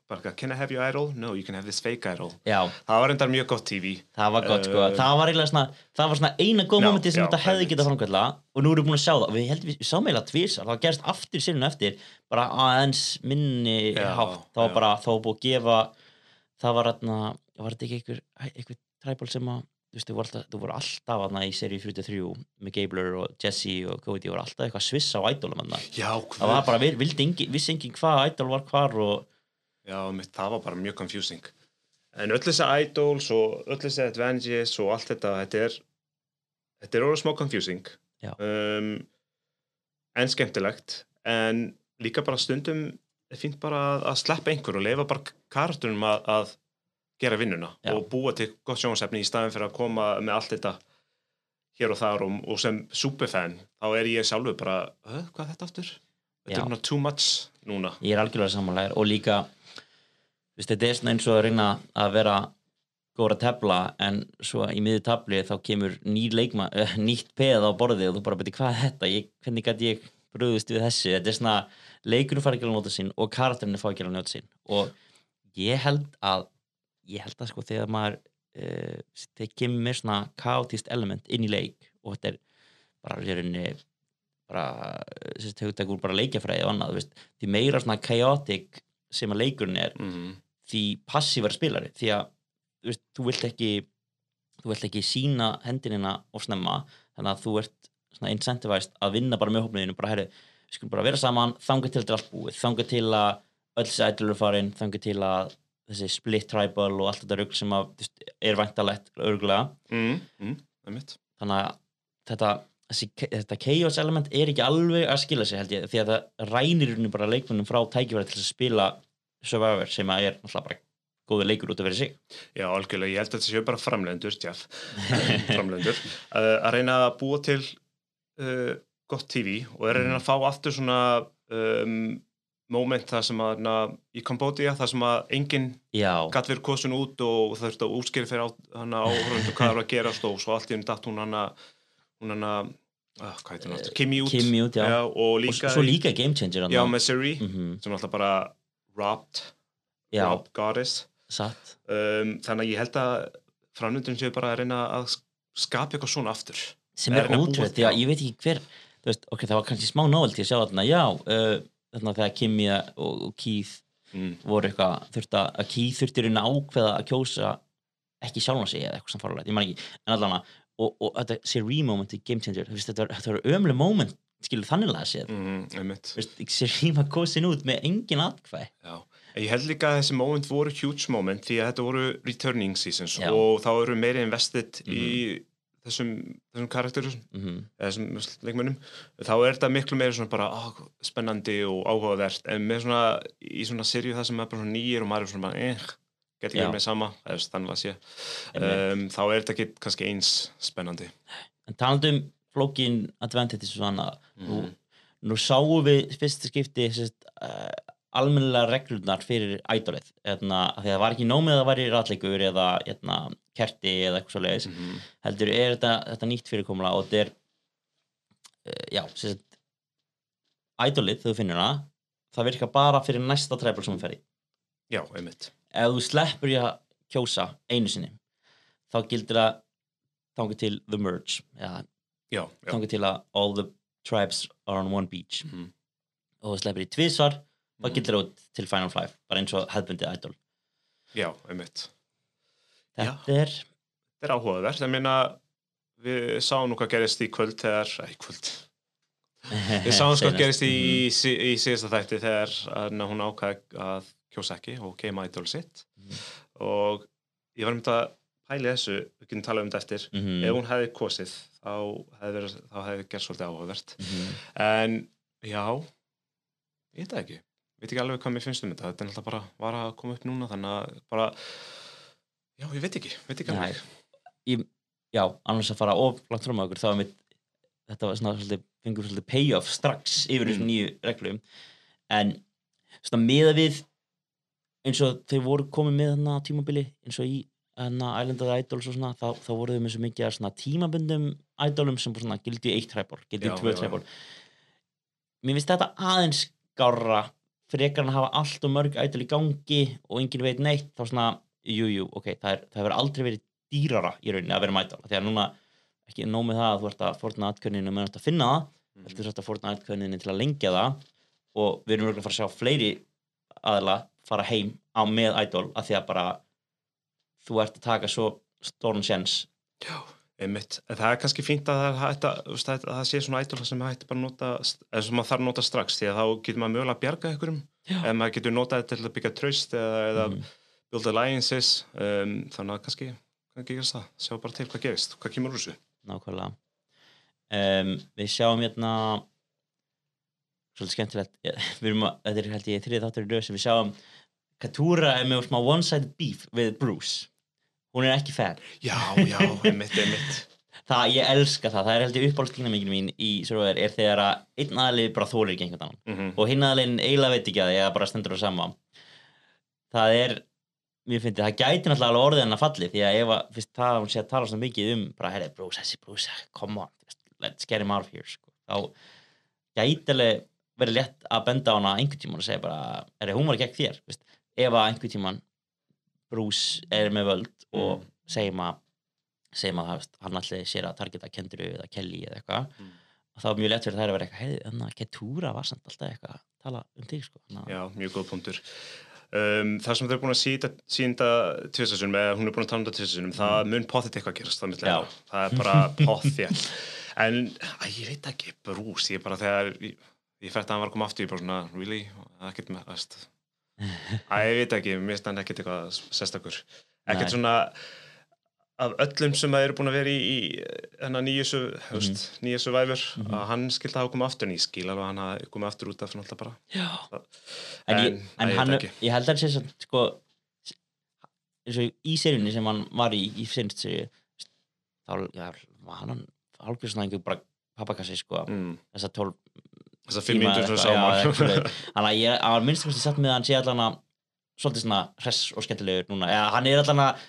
bara, can I have your idol? No, you can have this fake idol. Já, Það var reyndar mjög gott TV. það var gott sko Uh, það var svona, það var svona eina góð momenti sem já, þetta hefði getað framkvæmla og nú erum við búin að sjá það við heldum við, sáum eiginlega tvísar, það gerst aftur sérinu eftir bara aðeins minni Já, hátt, það var bara, það var búið að gefa það var hérna, var þetta ekki einhver, einhver træból sem að þú veist, þú voru alltaf, þú voru alltaf hérna í seríu 43 með Gabler og Jesse og Cody voru alltaf eitthvað svissa á hérna Já, það var bara, vildi engin, vissi engin hvað idol var hvar og Já, mitt, það var bara mjög confusing. En öll þessi idols og öll þessi advantages og allt þetta, þetta er, þetta er orðið smá confusing. Um, en skemmtilegt. En líka bara stundum er fínt bara að, að sleppa einhver og leifa bara karakterum að, að gera vinnuna Já. og búa til gott sjónasefni í staðin fyrir að koma með allt þetta hér og þar og, og sem superfan þá er ég sjálfur bara, "Huh, hvað er þetta aftur? Þetta er svona too much núna. ég er algjörlega samanlegar og líka veist, þetta er svona eins og að reyna að vera góður að tefla en svo í miður tabli þá kemur nýr leikma, uh, nýtt peð á borðið og þú bara beti hvað er þetta, ég, hvernig gæti ég bröðust við þessu, þetta er svona leikurinn fara ekki að nota sín og karakterinu fá ekki að nota sín og ég held að ég held að sko þegar maður uh, þegar kemur svona kaotist element inn í leik og þetta er bara rauninni bara, sérst, hugtak úr bara leikjafræði og annað, þú veist, því meira svona chaotic sem að leikurinn er Mm því passívar spilari því að þú, veist, þú vilt ekki þú vilt ekki sína hendinina of snemma þannig að þú ert svona incentivized að vinna bara með hópniðinu bara herri, við skulum bara vera saman þangað til þetta er allt búið, þangað til að öll þessi ætlur er farin, þangað til að þessi split tribal og allt þetta rugl sem að, þú veist, er væntalegt örgulega mm, mm, þannig að þetta, þessi, þetta chaos element er ekki alveg að skila sig held ég því að það rænir rauninni bara leikmunum frá tækifæri til að spila Survivor sem að er náttúrulega bara góður leikur út af fyrir sig. Já, algjörlega, ég held að þetta séu bara framlendur, tjaf, framlendur, uh, að reyna að búa til uh, gott TV og er að reyna að fá aftur svona um, moment það sem að na, í Cambodia, það sem að enginn Já, gatt verið kosin út og það þurfti að útskýra fyrir á, hana áhörundu hvað er að gerast og svo allt í um datt hún hana, hún hana, uh, hvað heitir hún aftur, Kimi út. Kimi út, já. og og líka, svo líka Game Changer já, með Siri, mm sem alltaf bara robbed, Já, robbed goddess. um, þannig að ég held að framlöndun séu bara að reyna að skapa eitthvað svona aftur. Sem Er hann að ótrúið, að ég veit ekki hver veist, ok, það var kannski smá novelty að sjá þarna, já uh, þarna þegar Kimi og, og Keith mm. voru eitthvað, þurft að að Keith þurfti reyna að ákveða að kjósa ekki sjálfan sig eða eitthvað sem farulegt, ég man ekki en allan að, og, og þetta Siri moment í Game Changer, veist, þetta var, ömlega moment skilur þannig að séð, Mm, veist, Siri var kosin út með engin atkvæð Já. Ég held líka að þessi moment voru huge moment því að þetta voru returning seasons Já. og þá eru meiri invested í þessum, þessum karakterum mm -hmm. þessum leikmönnum þá er þetta miklu meira svona bara á, spennandi og áhugavert en með svona í svona serju það sem er bara svona nýjir og maður er svona bara eh, geti Já. ekki með sama um, þá er þetta ekki kannski eins spennandi en talandi um flókin advantage og svona, nú, Mhm. nú sáum við fyrsta skipti sérst, uh, almennilega reglurnar fyrir ædolið, hérna, að það var ekki nómið að það væri ratleikur eða hérna, kerti eða eitthvað svo leiðis mm heldur er þetta, þetta nýtt fyrirkomla og þetta er uh, já, sérst ædolið, þegar þú finnur hana það virkar bara fyrir næsta træbel sem þú ferði Já, einmitt. Ef þú sleppur í að kjósa einu sinni þá gildir það þangur til the merge þangur til að all the tribes are on one beach. Mhm. og þú sleppur í tvisvar þá Mhm. gildir út til Final Five bara eins og hefðbundið idol já, einmitt þetta er Þetta er áhugavert, ég meina við sáum nú hvað gerist í kvöld þegar, ei kvöld Við sáum sko hvað gerist í, Mhm. í, í síðasta þætti þegar að hún ákvæði að kjósa ekki og keima idol sitt Mhm. og ég var um þetta að pæli þessu, við getum talað um þetta eftir Mhm. ef hún hefði kosið þá hefði, verið, þá hefði gert svolítið áhugavert Mhm. en já ég veit ekki, veit ekki alveg hvað mér finnst um þetta þetta er náttúrulega bara var að koma upp núna þannig að bara já, ég veit ekki, veit ekki Nei. alveg Í, já, annars að fara of langt fram á okkur þá er mitt þetta var svona svolítið, fengur svolítið payoff strax yfir þessum Mm. nýju reglum en svona miða við eins og þau voru komið með þarna tímabili eins og í hana Island of the Idols og svona þá, þá voru þau með svo mikið svona tímabundum idolum sem svona gildi eitt træból gildi tvö træból mér finnst þetta aðeins skára frekar en að hafa allt og mörg idol í gangi og enginn veit neitt þá svona, jú, jú, ok, það, er, það hefur aldrei verið dýrara í rauninni að vera idol því að núna, ekki nóg með það að þú ert að forna atkvörninu með að finna það Mhm. heldur þú ert að forna atkvörninu til að lengja það og við erum örugglega að fara að sjá fleiri aðla fara heim á með idol af því að bara þú ert að taka svo stórn sjens Já, einmitt. Það er kannski fínt að það, er hægt að, þú veist, að það sé svona ædol sem hægt bara að nota, eða sem maður þarf að nota strax því að þá getur maður mögulega að bjarga ykkurum eða maður getur notað til að byggja traust eða, eða Mhm. build alliances um, þannig að kannski, gerast það. Sjá bara til hvað gerist, hvað kemur úr þessu. Nákvæmlega. Um, við sjáum hérna svolítið skemmtilegt við erum að, þetta er held ég þriðið þáttur í röð sem við sjáum. Katúra er með smá one-sided beef við Bruce hún er ekki fan. Já, já, einmitt, einmitt. Það, ég elska það, það er held ég uppáhaldskynamingin mín í Survivor er þegar að einn aðlið bara þólir ekki einhvern annan. Mm og hinn aðliðin eiginlega veit ekki að ég bara stendur á sama. Það er mér finnst það gæti náttúrulega alveg orðið en að falli því að ef að, fyrst það að hún sé að tala svona mikið um bara, herri, Bruce, þessi Bruce, come on let's get him out of here sko. þá gæti alveg verið létt að benda á hana einhvern tíman og segja bara, herri, hún var gegn þér veist, ef að einhvern tíman Bruce er með völd og Mm. segjum að segjum að hann allir sér að targeta Kendru eða Kelly eða eitthvað. Mm. og þá er mjög lett fyrir þær að vera eitthvað heiði, þannig að Ketúra var samt alltaf eitthvað að tala um þig sko. Já, mjög góð punktur. Um, Það sem þau er búin að sínda tvisasunum, eða hún er búin að tala um það tvisasunum það mun potið eitthvað að gerast það, það er bara potið en að, ég veit ekki, brús ég bara þegar ég, ég fætti að hann var að koma aftur ég bara svona, really, að ég veit ekki, mér stand ekkert eitthvað sestakur ekkert svona af öllum sem að eru búin að vera í, í hennar nýju Mhm. nýju survivor að hann skildi að hafa komið aftur en ég skil alveg að hann hafa komið aftur út af náttúrulega bara Já. Það- En, ég, en, en ég hann, veit ekki. ég held að hann sé samt, sko eins og í seríunni sem hann var í í finnst sér þá já, hann hálfgjör svona einhver bara pappakassi sko mm. þess að tólf þessar fimm myndur sem saman eitthvað. þannig að ég að minnst kosti satt með að hann sé allan að svolítið svona hress og skemmtilegur núna eða hann er allan að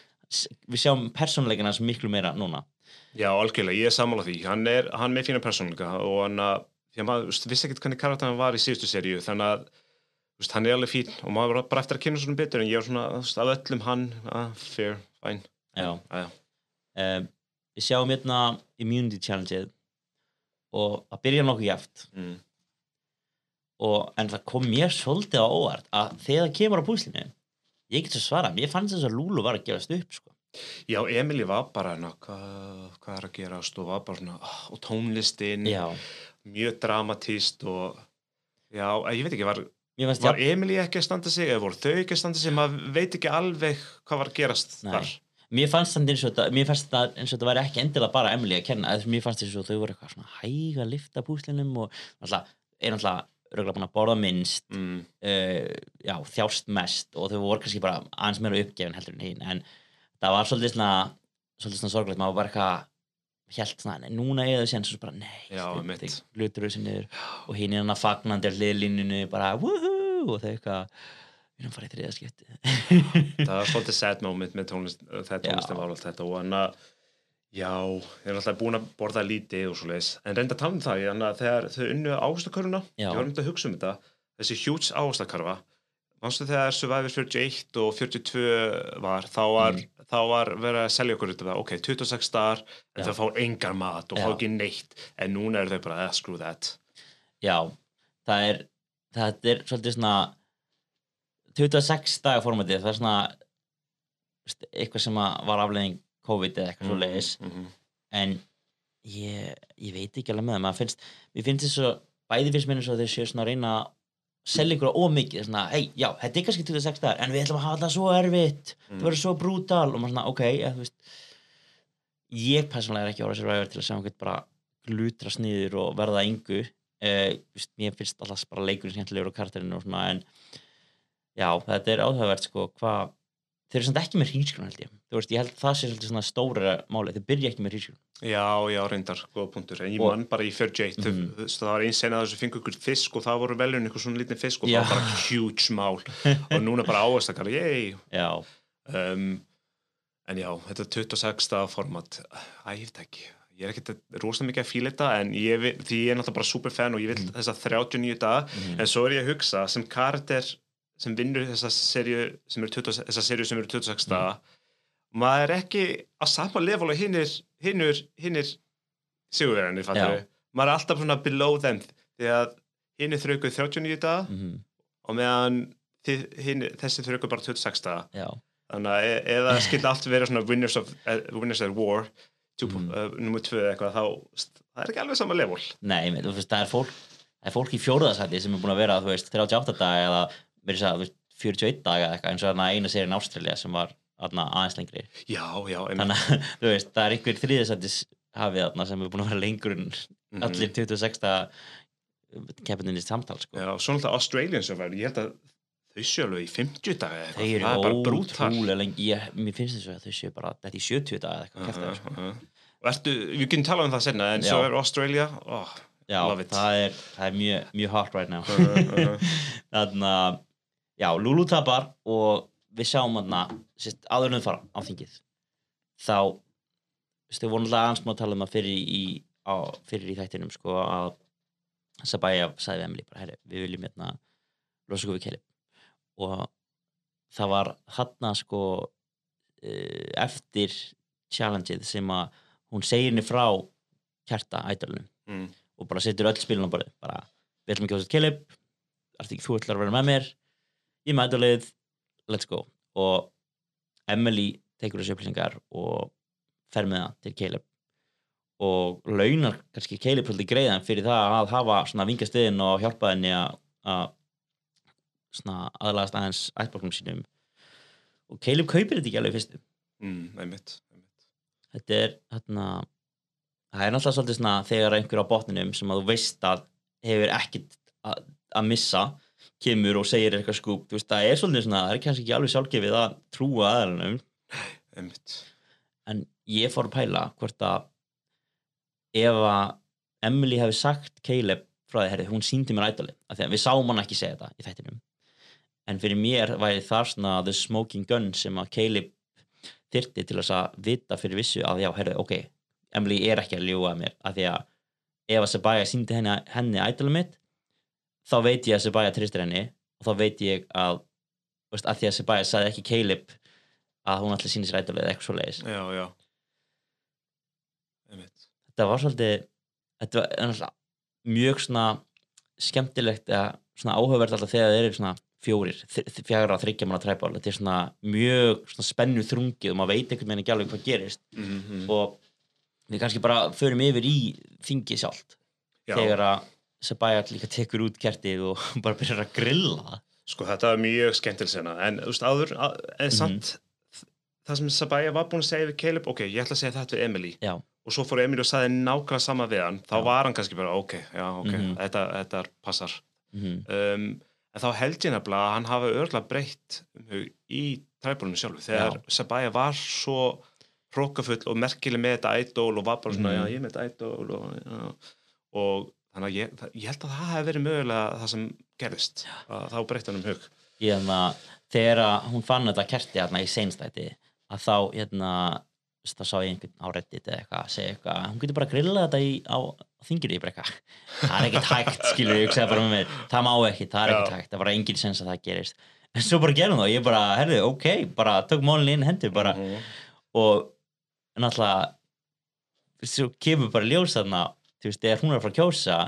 við sjáum persónuleikina hans miklu meira núna Já, algjörlega, ég er sammála því hann er, hann með fína persónuleika og hann að, því að maður vissi ekkert hvernig karakter hann var í síðustu seríu þannig að veist, hann er alveg fín og maður var bara eftir að kynna svona betur en ég var svona, veist, af öllum hann ah, fair, fine Já. Já, um, við sjáum hérna immunity challenge og það byrja nokkuð jaft mm. Og, en það kom mér svolítið á óvart að þegar það kemur á púslinu ég get svo svara, mér fannst þess að Lúlu var að gefast upp sko. Já, Emily var bara hana, hvað, hvað er að gerast og var bara svona, ah, og tónlistin já, mjög dramatíst og já, ég veit ekki, var, var Emily ekki að standa sig eða voru þau ekki að standa sig, maður veit ekki alveg hvað var að gerast Nei. þar mér fannst það eins og þetta væri ekki endilega bara Emily að kenna mér fannst þess að þau voru eitthvað svona hæg að lifta púslinum og náttúrulega er náttúrulega röglega búin að borða minnst mm. uh, já, þjást mest og þau voru kannski bara aðeins meira uppgefin heldur en hinn en það var svolítið svona svolítið svona sorglegt, maður var eitthvað helt svona, núna það sér svo bara, nei, glutur þessu niður og hinn er hann að fagnandi að hliðlínunu bara, woohoo, og þau eitthvað við erum farið í þriða skipti það var svolítið sad moment með tónlist þegar tónlistin var allt þetta og hann að já, ég er alltaf búin að borða lítið og svo leiðis, en reynda að tala um það þannig að þegar þau unnu áherslukarfuna Já. ég var myndið að hugsa um þetta þessi huge áherslukarfa mannstu þegar Survivor 41 og 42 var, þá var, Mm. þá var verið að selja okkur það, ok, 26 staðar en Já. þau fá engar mat og fá Já. ekki neitt en núna eru þau bara, eh, screw that já, það er það er svolítið svona 26 daga formatið, það er svona eitthvað sem að var afleðing COVID eða eitthvað svo leiðis mm -hmm. en ég, ég veit ekki alveg með það, maður finnst mér finnst þess að, bæði finnst mér eins og þeir séu svona að reyna að selja ykkur ómikið svona, hei, já, þetta er kannski 26 dagar en við ætlum að hafa þetta svo erfitt það verður svo brútal. Og maður svona, ok eða, þú veist, ég persónulega er ekki orðið sér ræður til að sjá einhvern bara glutra sniður og verða uh, veist, mér finnst alltaf bara leikurinn skemmtilegur og karterinn og svona en já, þetta er áhugavert sko, hvað þeir eru samt ekki með hrísgrun held ég þú veist, ég held það sé svolítið svona stóra máli þeir byrja ekki með hrísgrun Já, já, reyndar, góða punktur en ég Og- mann bara í Fair J Mhm. mm. það var einn sen að þessu fengu ykkur fisk og það voru veljun ykkur svona lítinn fisk og Já. það var bara huge mál og núna bara áherstakar, yey um, en já, þetta er 26. format ég veit ekki ég er ekkert rosalega mikið að fíla þetta en ég, vil- því ég er náttúrulega bara superfan og ég vil þessa 39 daga Mhm. en svo er ég að hugsa sem karakter sem vinnur þessa serju sem eru 20 þessa serju sem eru 26 daga. Maður er ekki á sama level og hinnir hinnir Já. maður er alltaf svona below them því að hinnir þraukuð 39 daga mhm, og meðan þið, hinir, þessi þraukuð bara 26 daga. Þannig að e- eða skildi allt vera svona winners, of, uh, winners at war mm. Uh, nummer 2 eitthvað þá það er ekki alveg sama level. Nei, menn, það er fólk það er fólk í fjóruðarsæti sem er búin að vera þú veist, 38 daga eða verið að segja, þú veist, 41 daga eitthvað eins og þarna eina serien Ástralja sem var þarna aðeins lengri já, já, þannig að veist, það er einhver þriðarsætis hafið þarna sem er búin að vera lengur en Mhm. allir 26 keppinni samtal sko. já, svo náttúrulega Australian Survivor ég held að þau séu alveg í 50 daga eitthvað. það er bara ég, mér finnst þess að þau séu bara þetta í 70 daga eitthvað uh kjaftaði, sko. -huh. og ertu, við getum talað um það senna en Já. svo er Australia oh, já, það er, það er mjög, mjög hot right now uh -huh. þannig að já, Lulu tapar og við sjáum en þau fara á þingið þá þú veist, þau voru náttúrulega aðeins má tala um að fyrir í, á, fyrir í þættinum sko að Sabaya sagði við Emily bara, herri, við viljum hérna losa okkur við Caleb og það var þarna sko eh, eftir challengeið sem að hún segir henni frá kjarta ædolunum mm. og bara setur öll spilin á borðið bara, við ætlum að kjósa Caleb Ertu ekki, þú ætlar að vera með mér ég með ædolið, let's go. Og Emily tekur þessu upplýsingar og fer með það til Caleb. Og launar kannski Caleb svolítið greiðan fyrir það að hafa svona vingastiðin og hjálpa henni að svona aðlagast aðeins ættbólkum sínum. Og Caleb kaupir þetta ekki alveg fyrstu. Mm, einmitt, einmitt. þetta er hérna það er náttúrulega svolítið svona þegar einhver á botninum sem að þú veist að hefur ekkit að, að missa kemur og segir eitthvað skúp þú veist, það er svolítið svona, það er kannski ekki alveg sjálfgefið að trúa aðalunum en ég fór að pæla hvort að ef að Emily hefði sagt Caleb frá því, herri, hún síndi mér ædoli af því að við sáum hann ekki segja þetta í þættinum. En fyrir mér væri það svona the smoking gun sem að Caleb þyrti til þess að vita fyrir vissu að já, herri, ok, Emily er ekki að ljúga að mér af því að ef að Sabaya síndi henni, henni ædoli mitt þá veit ég að Sabaya tristir henni og þá veit ég að veist, að því að Sabaya sagði ekki Caleb að hún að sína sér ædoli eða eitthvað svo leiðis Já, já. Þetta var svolítið þetta var mjög svona skemmtilegt eða svona áhugavert alltaf þegar þeir eru svona fjórir, fjagra, þryggja manna træbál þetta er svona mjög svona spennu þrungið og maður veit einhvern veginn ekki alveg hvað gerist. Mm -hmm. og við kannski bara förum yfir í þingið sjálft Já, þegar að Sabaya líka tekur út kertið og bara byrjar að grilla. Sko þetta var mjög skemmtileg sena. En þú veist áður, að- en samt það sem Sabaya var búin að segja við Caleb ok, ég ætla að segja þetta við Emily. Já, og svo fór Emily og sagði nákvæmlega sama við hann. Þá Já. var hann kannski bara ok, já ok Mhm. þetta, þetta passar. Mm um, en þá held ég nefnilega að hann hafi örgulega breytt um í træbólunum sjálfu. Þegar Já. Sabaya var svo hrókafull og merkileg með þetta idol og var bara svona, Mhm. já ég er með þetta idol og, og þannig að ég, það, ég held að það hefði verið mögulega það sem gerðist, þá breytti hann um hug. Ég hérna þegar að hún fann þetta kerti hérna í seinstætti að þá hérna þá sá ég einhvern á reddit eða eitthvað að segja eitthvað, hún getur bara að grilla þetta í, á, þingir í brekka það er ekkert hægt, skilur ég hugsaði bara með mér það má ekki, það er ekkert hægt það er bara engin sens að það gerist. En svo bara gerum það og ég bara, herðu, ok bara tök málinn inn hendur bara. Mhm. og náttúrulega svo kemur bara ljós þarna þú veist, þegar hún er að fara að kjósa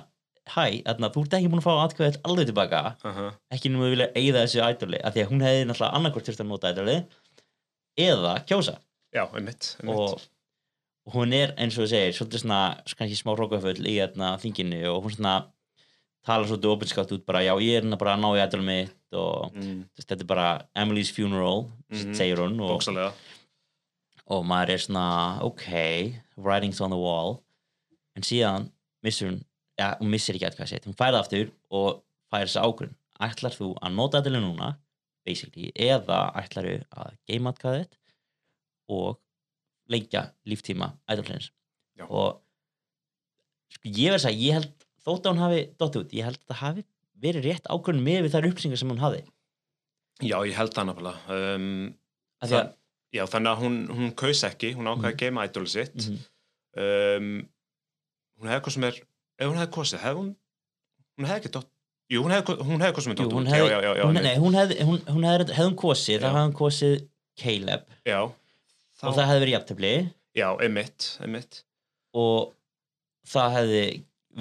hæ, þarna, þú ert ekki búin að fá atkvæðið alveg tilbaka Aha. ekki nú að vilja eigða þessu ædoli af því að hún hefði náttúrulega annarkvort þurft að nota ædoli eða kjósa já, einmitt, einmitt. og, hún er eins og þú segir svolítið svona kannski smá hrókafull í þarna þinginu og hún svona talar svolítið opinskátt út bara já ég er hérna bara að ná í ædoli mitt og mm, veist, þetta er bara Emily's funeral Mhm. segir hún og, og maður er svona ok, writings on the wall en síðan missur hún já, hún missir ekki eitthvað sitt, hún fær það aftur og fær þess ágrunn ætlar þú að nota ædoli núna basically, eða ætlaru að geima atkvæðið þitt og lengja líftíma Já. og sko, ég verð að segja, ég held þótt að hún hafi dótt út, ég held að það hafi verið rétt ákvörðin með við þær upplýsingar sem hún hafi Já, ég held það nefnilega um, því að, Já, þannig að hún, hún kaus ekki, hún ákvaði Mhm. að geima idoli sitt. Mhm. um, hún hefði hvað sem er ef hún hefði kosið, hefði hún hún hefði ekki dótt Jú, hún hefði, hún hefði hvað sem jú, dótt hún út hefði, Já, já, já, já, hún, einmitt. nei, hún hefði, hún, hún hún kosið, Já. hefði hún kosið Caleb já, þá, og það hefði verið jafntefli já, einmitt, einmitt og það hefði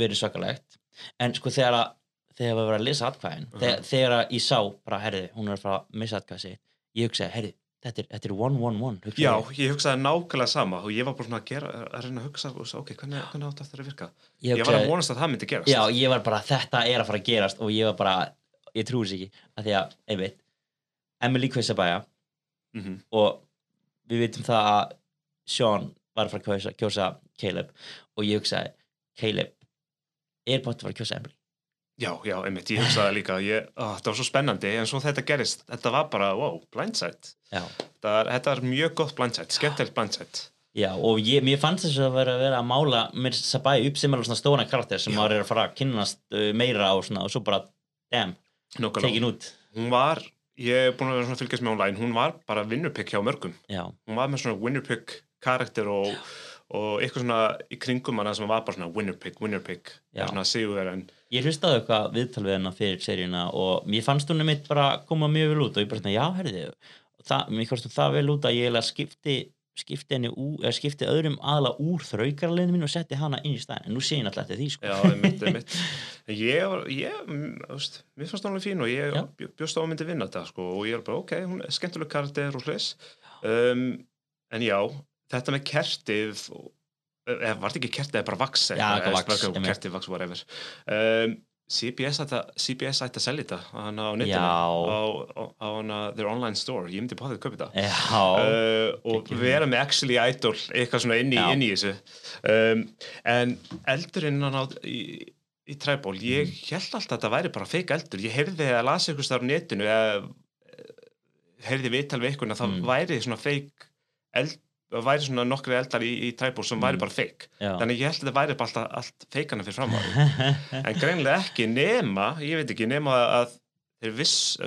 verið svakalegt en sko þegar að þegar við varum að lesa atkvæðin Mhm. þegar, þegar að ég sá bara, herði, hún er að fara að missa atkvæði ég hugsaði, herði, þetta er, þetta er one, one, one hugsaði Já, ég. hugsaði nákvæmlega sama og ég var bara svona að gera, að reyna að hugsa og svo, ok, hvernig, hvernig átt eftir að virka ég, Ég var að vonast að það myndi gerast já, ég var bara, þetta er að fara að gerast og ég var bara, ég trúi þess ekki að því að, einmitt Emily Quisabæja Mhm. og við vitum það að Sean var að fara að kjósa, kjósa Caleb og ég hugsaði, Caleb er bátt að fara að kjósa Emily Já, já, einmitt, ég hugsaði líka ég, ó, þetta var svo spennandi, en svo þetta gerist þetta var bara, wow, blindside. Já. Þetta þetta er mjög gott blindside, skemmtilegt blindside. Já, og ég, mér fannst þess að vera, vera að mála mér Sabai upp sem alveg stóna karakter sem Já. maður er að fara að kynnast uh, meira og, svona, og svo bara, damn, tekin út. Hún var, ég er búin að vera svona fylgjast með online, hún var bara winnerpick hjá mörgum. Já, hún var með svona winnerpick karakter og, og eitthvað svona í kringum hana sem var bara svona winnerpick, winnerpick Já. svona sigur en ég hlustaði eitthvað viðtal við hennar fyrir seríuna og mér fannst hún mitt bara koma mjög vel út og ég bara svona, já, herði það, mér fannst hún það vel út að ég skipti skipti eða skipti öðrum aðla úr þraukarleginu mín og setti hana inn í staðin en nú sé ég náttúrulega því, sko. Já, einmitt En ég var, ég, mm, þú veist, mér fannst hún alveg fín og ég Já. bjó- bjóst á að myndi vinna þetta sko og ég er bara, ok, hún er skemmtileg karakter og hlis um, en já, þetta með kertið eða var þetta ekki kertið eða bara vaks Já, eitthvað einmitt. kertið vaks, whatever. Um, CBS ætti að selja þetta á netinu á, á, á hana, their online store, ég myndi báðið að kaupa þetta. Uh, og vera með actually idol eitthvað svona inn í, inn í þessu. Um, en eldurinn á, í, í træból ég Mhm. held alltaf að þetta væri bara feik eldur. Ég heyrði að lasa ykkur starf á netinu eða eh, heyrði viðtal við ykkur að það Mm. væri svona feik eld, væri svona nokkri eldar í, í træból sem væri Mm. bara feik þannig ég held að þetta væri bara alltaf allt feikana fyrir fram á því en greinlega ekki nema, ég veit ekki, nema að þeir viss,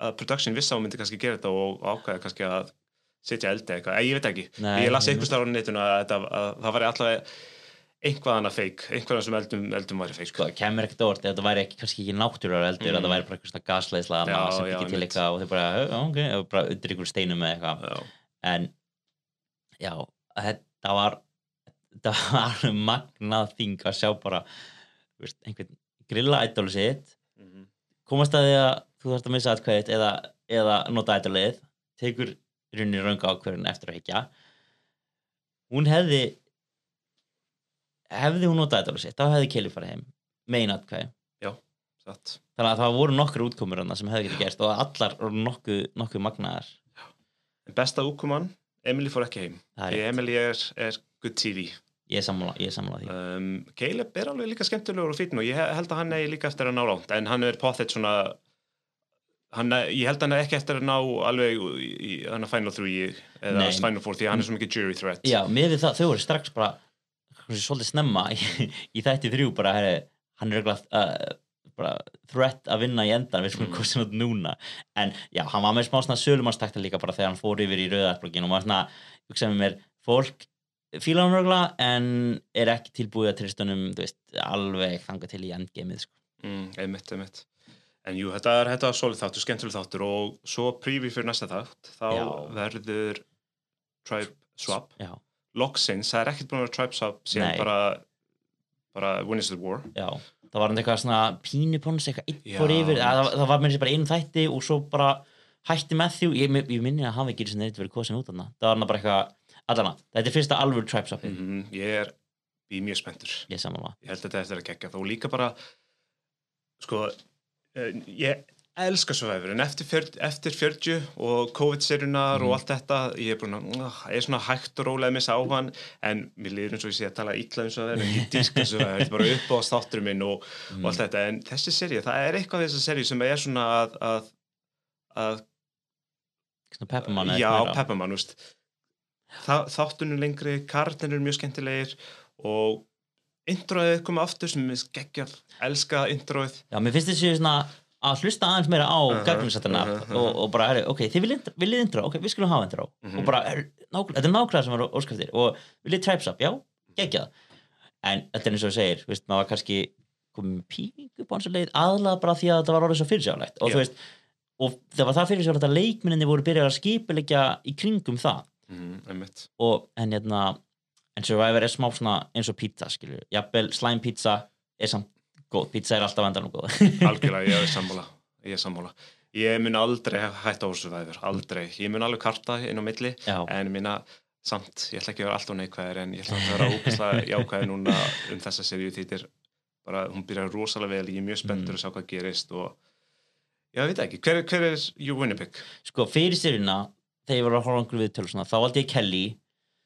að production viss á myndi kannski gera þetta og ákvæða kannski að setja eldi eitthvað, ég veit ekki. Nei, ég las ég- einhver starf á netinu að, þetta, að það væri alltaf einhvað annað feik, einhverjum sem eldum, eldum væri feik sko, kemur ekkert ef þetta væri ekki, kannski ekki náttúrulega eldur Mm. að það væri bara eitthvað gasleisla sem ekki til eitthvað og þeir bara, "Ö, ok, og bara undir ykkur steinum eða eitthvað. En já, þetta var þetta var magnað þing að sjá bara veist, einhvern grilla ædólu sitt mhm. komast að því að þú þarfst að missa atkvæðið eða, eða nota ædólið tekur í rauninni rönga ákverðin eftir að higgja hún hefði hefði hún notað ædólið sitt þá hefði Kelly farið heim megin atkvæði. Satt. Þannig að það voru nokkur útkomur sem hefði getið gerst og allar nokkuð, nokkuð magnaðar. Besta úkumann, Emily fór ekki heim. Því Emily er, er good TV ég sammála, ég sammála því. Um, Caleb er alveg líka skemmtilegur og fítn og ég held að hann er líka eftir að ná langt en hann er pottet svona hann, ég held að hann er ekki eftir að ná alveg í, hann er final 3 eða Nei. final 4 því að hann er svo mikið jury threat. Já, með við það, þau voru strax bara svolítið snemma í, þætti þrjú bara, hann er örugglega, threat að vinna í endan við skulum Mm. kosin út núna. En já, hann var með smá svona sölumarstakta líka bara þegar hann fór yfir í rauðarblokkin og maður svona, hugsaði með mér fólk fíla hann rögla en er ekki tilbúið að tristunum, þú veist, alveg þanga til í endgameið, sko. mm, einmitt, einmitt. En jú, þetta er, þetta solid þáttur, skemmtileg þáttur og svo preview fyrir næsta þátt þá Já. verður tribe swap. Já, loksins, það er ekkert búin að vera tribe swap síðan bara bara Winners of the War. Já, það var hann eitthvað svona pínupons, eitthvað fór yfir, að, það, það var með þessi bara einu þætti og svo bara hætti Matthew, ég, ég minni að hafa ekki sem neitt verið kosin út af það, það var hann bara eitthvað allana, þetta er fyrsta alvöru tribe swapið mm ég er í mjög spenntur. Ég ég held að þetta eftir að gegja og líka bara sko eh, ég elska Survivor en eftir, fjör, eftir 40 og COVID-serunar Mhm. og allt þetta ég er, að, uh, ég er svona hægt og rólega að missa á hann en mér liður eins og ég sé að tala illa um Survivor en ég diska Survivor, þetta er bara upp á státturum minn og, Mm. og allt þetta. En þessi serið, það er eitthvað við þessa serið sem er svona að, að, að peppamann já, Pepperman, Þa, þáttunum lengri, kartin eru mjög skemmtilegir og introið komið aftur sem er geggjað. Elska introið. Já, mér finnst þessi svona að hlusta aðeins meira á uh -huh, gagnumsættina uh-huh, uh-huh. og, og bara, herri, ok, þið viljið intro, viljið intro ok, við skulum hafa Mhm. og bara, er, nákvæmlega, þetta er nákvæmlega sem var óskæftir og viljið tribes up, já, geggjað en þetta er eins og þú segir, veist, maður var kannski komið með píningu på hans leið aðlað bara því að þetta var orðið svo fyrirsjálegt og Já. þú veist, og það var það fyrirsjálegt að leikminni voru byrjað að skipilegja í kringum það mm, og en hérna en Survivor er smá svona eins og pizza skilur, jafnvel slime pizza er samt góð, pizza er alltaf endan og góð. Algjörlega, ég er sammála. Ég er sammála. Ég mun aldrei hætta væður, aldrei. Ég mun alveg karta inn á milli já, en minna samt, ég ætla ekki að vera alltaf neikvæðir en ég ætla að vera ógæslega jákvæðir núna um þessa seríu þýttir bara, hún byrjar rosalega vel, ég er mjög spenntur Mm. að sjá hvað gerist og já, ég veit ekki, hver, hver er you winner pick? sko fyrir sérina þegar ég var að horfa einhverju viðtölu svona, þá valdi ég Kelly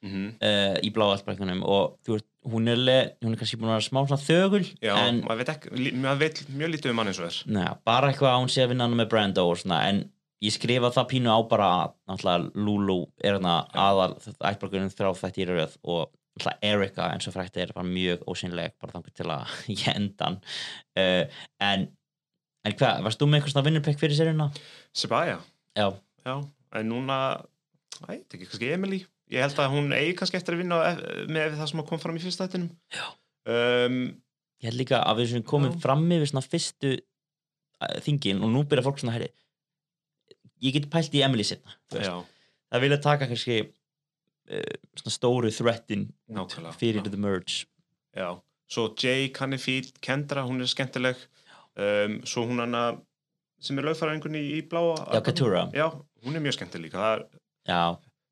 Mm -hmm. uh, í bláaltbrekkunum og þú veist, hún er, hún er kannski búin að vera smá svona þögul já, en maður veit ekki, maður veit mjög lítið um hann eins og er. Neða, bara eitthvað að hún sé að vinna hana með Brando og svona, en ég skrifa það pínu á bara að náttúrulega Lulu er hana aðal ættbrekkunum þrá þætti í rauð og náttúrulega Erika eins og frækt er bara mjög ósynleg bara þangur til að ég endan uh, en en hvað, varst þú með eitthvað svona vinnurpekk fyrir sérina? Sebaya, Já, já, en núna æ, ég veit ekki, kannski Emily ég held að hún eigi kannski eftir að vinna með það sem kom fram í fyrsta þættinum. Já. um, ég held líka að við sem komum fram við svona fyrstu uh, þingin og nú byrja fólk svona herri ég get pælt í Emily sinna það vilja taka kannski uh, svona stóru threatin fyrir já. the merge. Já. Svo Jay Cannifield, Kendra, hún er skemmtileg. Um, svo hún hana sem er lögfæraðingunni í, í bláa Já, Katura. já, hún er mjög skemmtileg líka. Það er, já,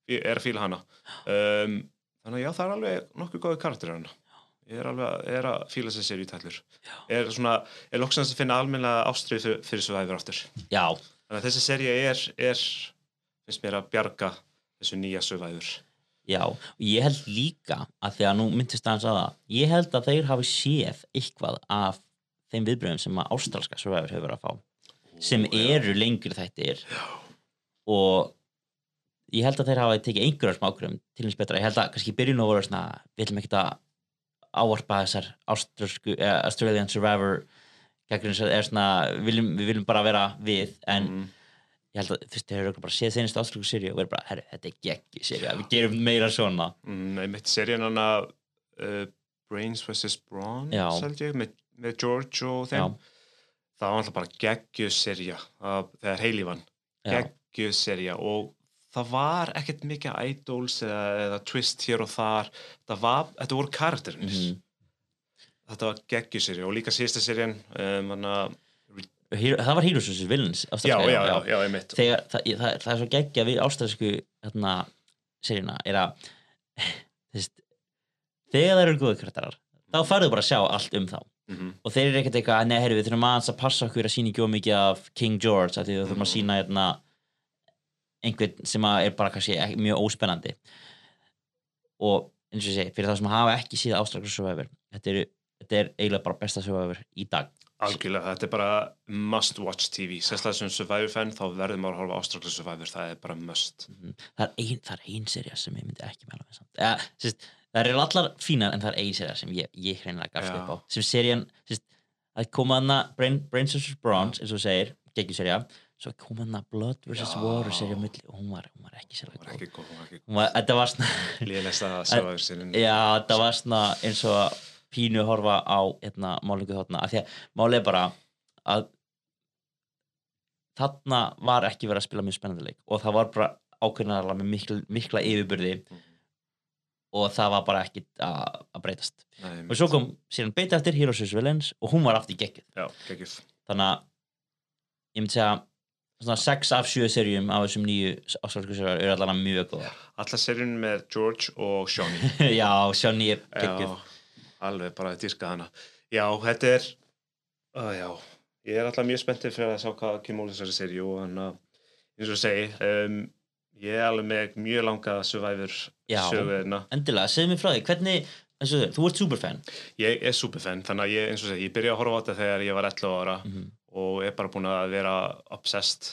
er að fíla hana. Um, þannig að já, það er alveg nokkuð góði karakter hana. Ég er alveg er að fíla sér sér í tællur er svona, er loksins að finna almennilega ástrið fyrir, fyrir svo hæfur aftur? Já, þannig að þessi serja er, er finnst mér að bjarga þessu nýja sögvæður já og ég held líka að því að nú myndist aðeins að það ég held að þeir hafi séð eitthvað af þeim viðbröðum sem að ástralska survivor hefur að fá sem eru lengur þættir og ég held að þeir hafa tekið einhverjar smákrum til eins betra, ég held að kannski byrjun og voru svona, við ætlum ekki að ávarpa þessar eh, Australian Survivor að svona, viljum, við viljum bara vera við, en mm. ég held að þú veist, þeir eru bara séð þeirnist ástralsku sériu og verið bara, herru, þetta er geggi sériu við gerum meira svona mm, einmitt serjan hana uh, Brains vs. Já. held ég, með, með George og já, þeim það var alltaf bara geggjuð serja það- þegar heilífan, já, geggjuð serja og það var ekkert mikið idols eða, eða twist hér og þar. Var, þetta voru karakterins Mhm. þetta var geggjuð serja og líka síðasta serjan um, Hero, það var Heroes vs. Villains já, já, já, já, einmitt. Þegar, það, ég- það, það er svo geggja við ástralsku hérna, seríuna er að veist, þegar það eru góðu karakterar þá farðu bara að sjá allt um þá. Mm og þeir eru ekkert eitthvað, nei, herri, við þurfum aðeins að passa okkur að sína ekki of mikið af King George því við þurfum að sína hérna, einhvern sem er bara kannski mjög óspennandi. Og eins og ég segi, fyrir það sem hafa ekki síða ástralsku survivor þetta er, þetta er eiginlega bara besta survivor í dag. Algjörlega, þetta er bara must watch TV sérstaklega sem Survivor fan þá verður maður að horfa ástraklega Survivor, það er bara must. Það er ein, það er ein serja sem ég myndi ekki mæla með samt. Ja, sérst, það eru allar fínar en það er ein serja sem ég, ég hreinlega gafst upp á. Sem serjan, það kom aðna Brain, Brains vs. Bronze, eins og segir geggjuserja, svo kom aðna Blood vs. Já. Water serja á milli og hún var, hún var ekki ekki góð, hún var ekki var, þetta var svona eins og að pínu að horfa á hérna, málingu þarna, af því að málið er bara að þarna var ekki verið að spila mjög spennandi leik og það var bara ákveðinarlega með mikla, mikla yfirbyrði Mhm. og það var bara ekki að, að breytast Nei, og svo kom síðan beita eftir vs. Villains og hún var aftur í geggjuð þannig að ég myndi segja svona 6 af 7 serjum af þessum nýju ásvöldsku serjum eru allavega mjög góða alla serjun með George og Shawnee. Já, Sjóni er já, alveg bara að dyrka hana. Já, þetta er uh, já, ég er alltaf mjög spenntið fyrir að sjá hvað kemur úr þessari serju og hann að eins og segi um, ég er alveg með mjög langa Survivor Já. söguðina endilega, segðu mér frá því, hvernig eins og þú, þú ert superfan. Ég er superfan, þannig að ég, eins og segi, ég byrja að horfa á þetta þegar ég var 11 ára. Mhm. Og er bara búin að vera obsessed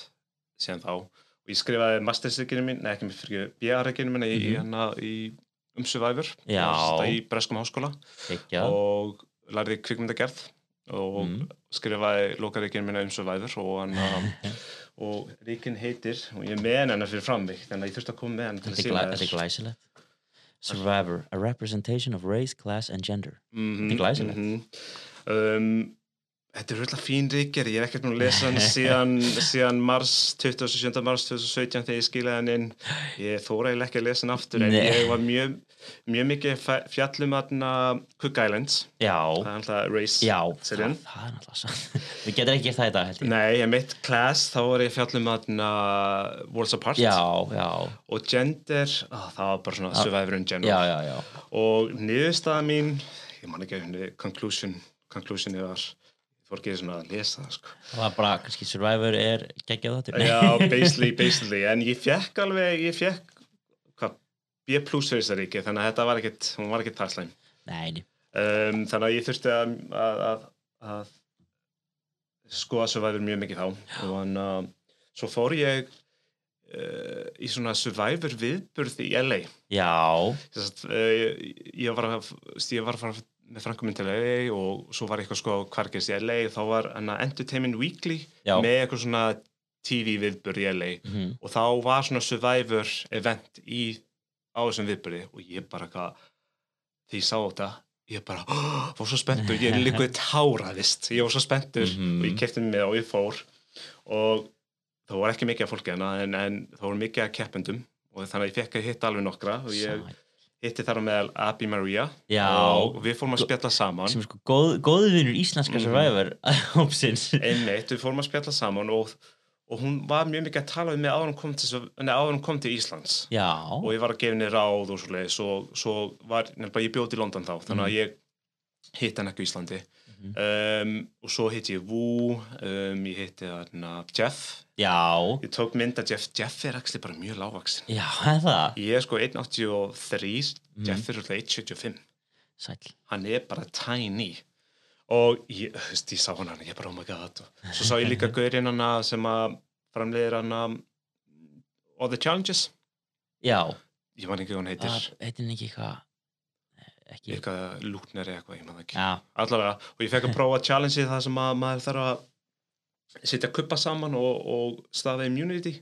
síðan þá. Og ég skrifaði mastersreikinu mín, nei ekki fyrir BA-reikinu mín í, í, hana, í um Mhm. Sagt, í Breskum háskóla. Ekki og lærði kvikmyndagerð og Mm. skrifaði lokareikinu mín um Survivor og, hana, og reikin heitir og ég er með hennar fyrir fram mig þannig að ég þurfti að koma með hennar til að er sína glæ- þetta er glæsilegt. Survivor, a representation of race, class and gender. Mhm, Þetta er glæsilegt. Þetta er röðlega fín ríkjar, ég er ekkert nú að lesa hann síðan, síðan mars, 27. mars 2017 þegar ég skilaði hann inn. Ég þóra eiginlega ekki að lesa hann aftur en Nei. ég var mjög, mjög mikið fjallum aðna Cook Islands, Já, það er alltaf race já, það, það er náttúrulega sann Við getum ekki gert það í dag held ég. Nei, ég mitt class, þá var ég fjallum aðna Worlds Apart. Já, já, og gender, á, það var bara svona survivor in general. já, já, já. Og niðurstaða mín ég man ekki henni, conclusion conclusion var fór ekki svona að lesa það sko. Það var bara, kannski Survivor er geggjað þáttur. Já, basically, basically. En ég fekk alveg, ég fekk hvað, B plus fyrir þessar ríki þannig að þetta var ekkit, hún var ekkit það slæm Nei, nei. um, þannig að ég þurfti að að, að, að skoða Survivor mjög mikið þá. Og hann uh, svo fór ég uh, í svona Survivor viðburð í LA Já, Sest, uh, ég, ég var að ég var að fara með frangum minn til LA og svo var eitthvað sko hvað gerist í LA þá var Entertainment Weekly Já. með eitthvað svona TV viðburð í LA mhm, og þá var svona Survivor event í, á þessum viðburði og ég bara hvað því ég sá þetta ég bara oh, var svo spenntur, ég er líka táraðist ég var svo spenntur Mhm. og ég kefti mig með og ég fór og það var ekki mikið af fólki hana en, en það voru mikið af keppendum og þannig að ég fekk að hitta alveg nokkra og ég sæl. Hitti þar á meðal Abby Maria. Já, og við fórum að spjalla saman. sem er sko góð, góðvinur íslenska Mhm. Survivor hópsins. Einmitt, við fórum að spjalla saman og, og hún var mjög mikið að tala um mig áður hún kom til, hún kom til Íslands. Já, og ég var að gefa henni ráð og svo leiðis og svo var, nefnilega ég bjóti í London þá þannig að ég hitt hann ekki á Íslandi. Mhm. um, og svo hitti ég Wu um, ég hitti þarna Jeff já, ég tók mynd að Jeff, Jeff er actually bara mjög lágvaksin já, það ég er sko 1.83 Mhm. Jeff er alltaf 1.75 Sæl hann er bara tiny. Og ég, þú veist, ég sá hann hann ég bara oh my god. Svo sá ég líka gaurinn hann sem að framleiðir hann All the Challenges. Já, ég man ekki hvað hann heitir. Heitir ekki eitthvað? Ekki, eitthvað lúknir eða eitthvað, ég man ekki. Já, allavega, og ég fekk að prófa challenge það sem að maður þarf að sitja kuppa saman og, og staða immunity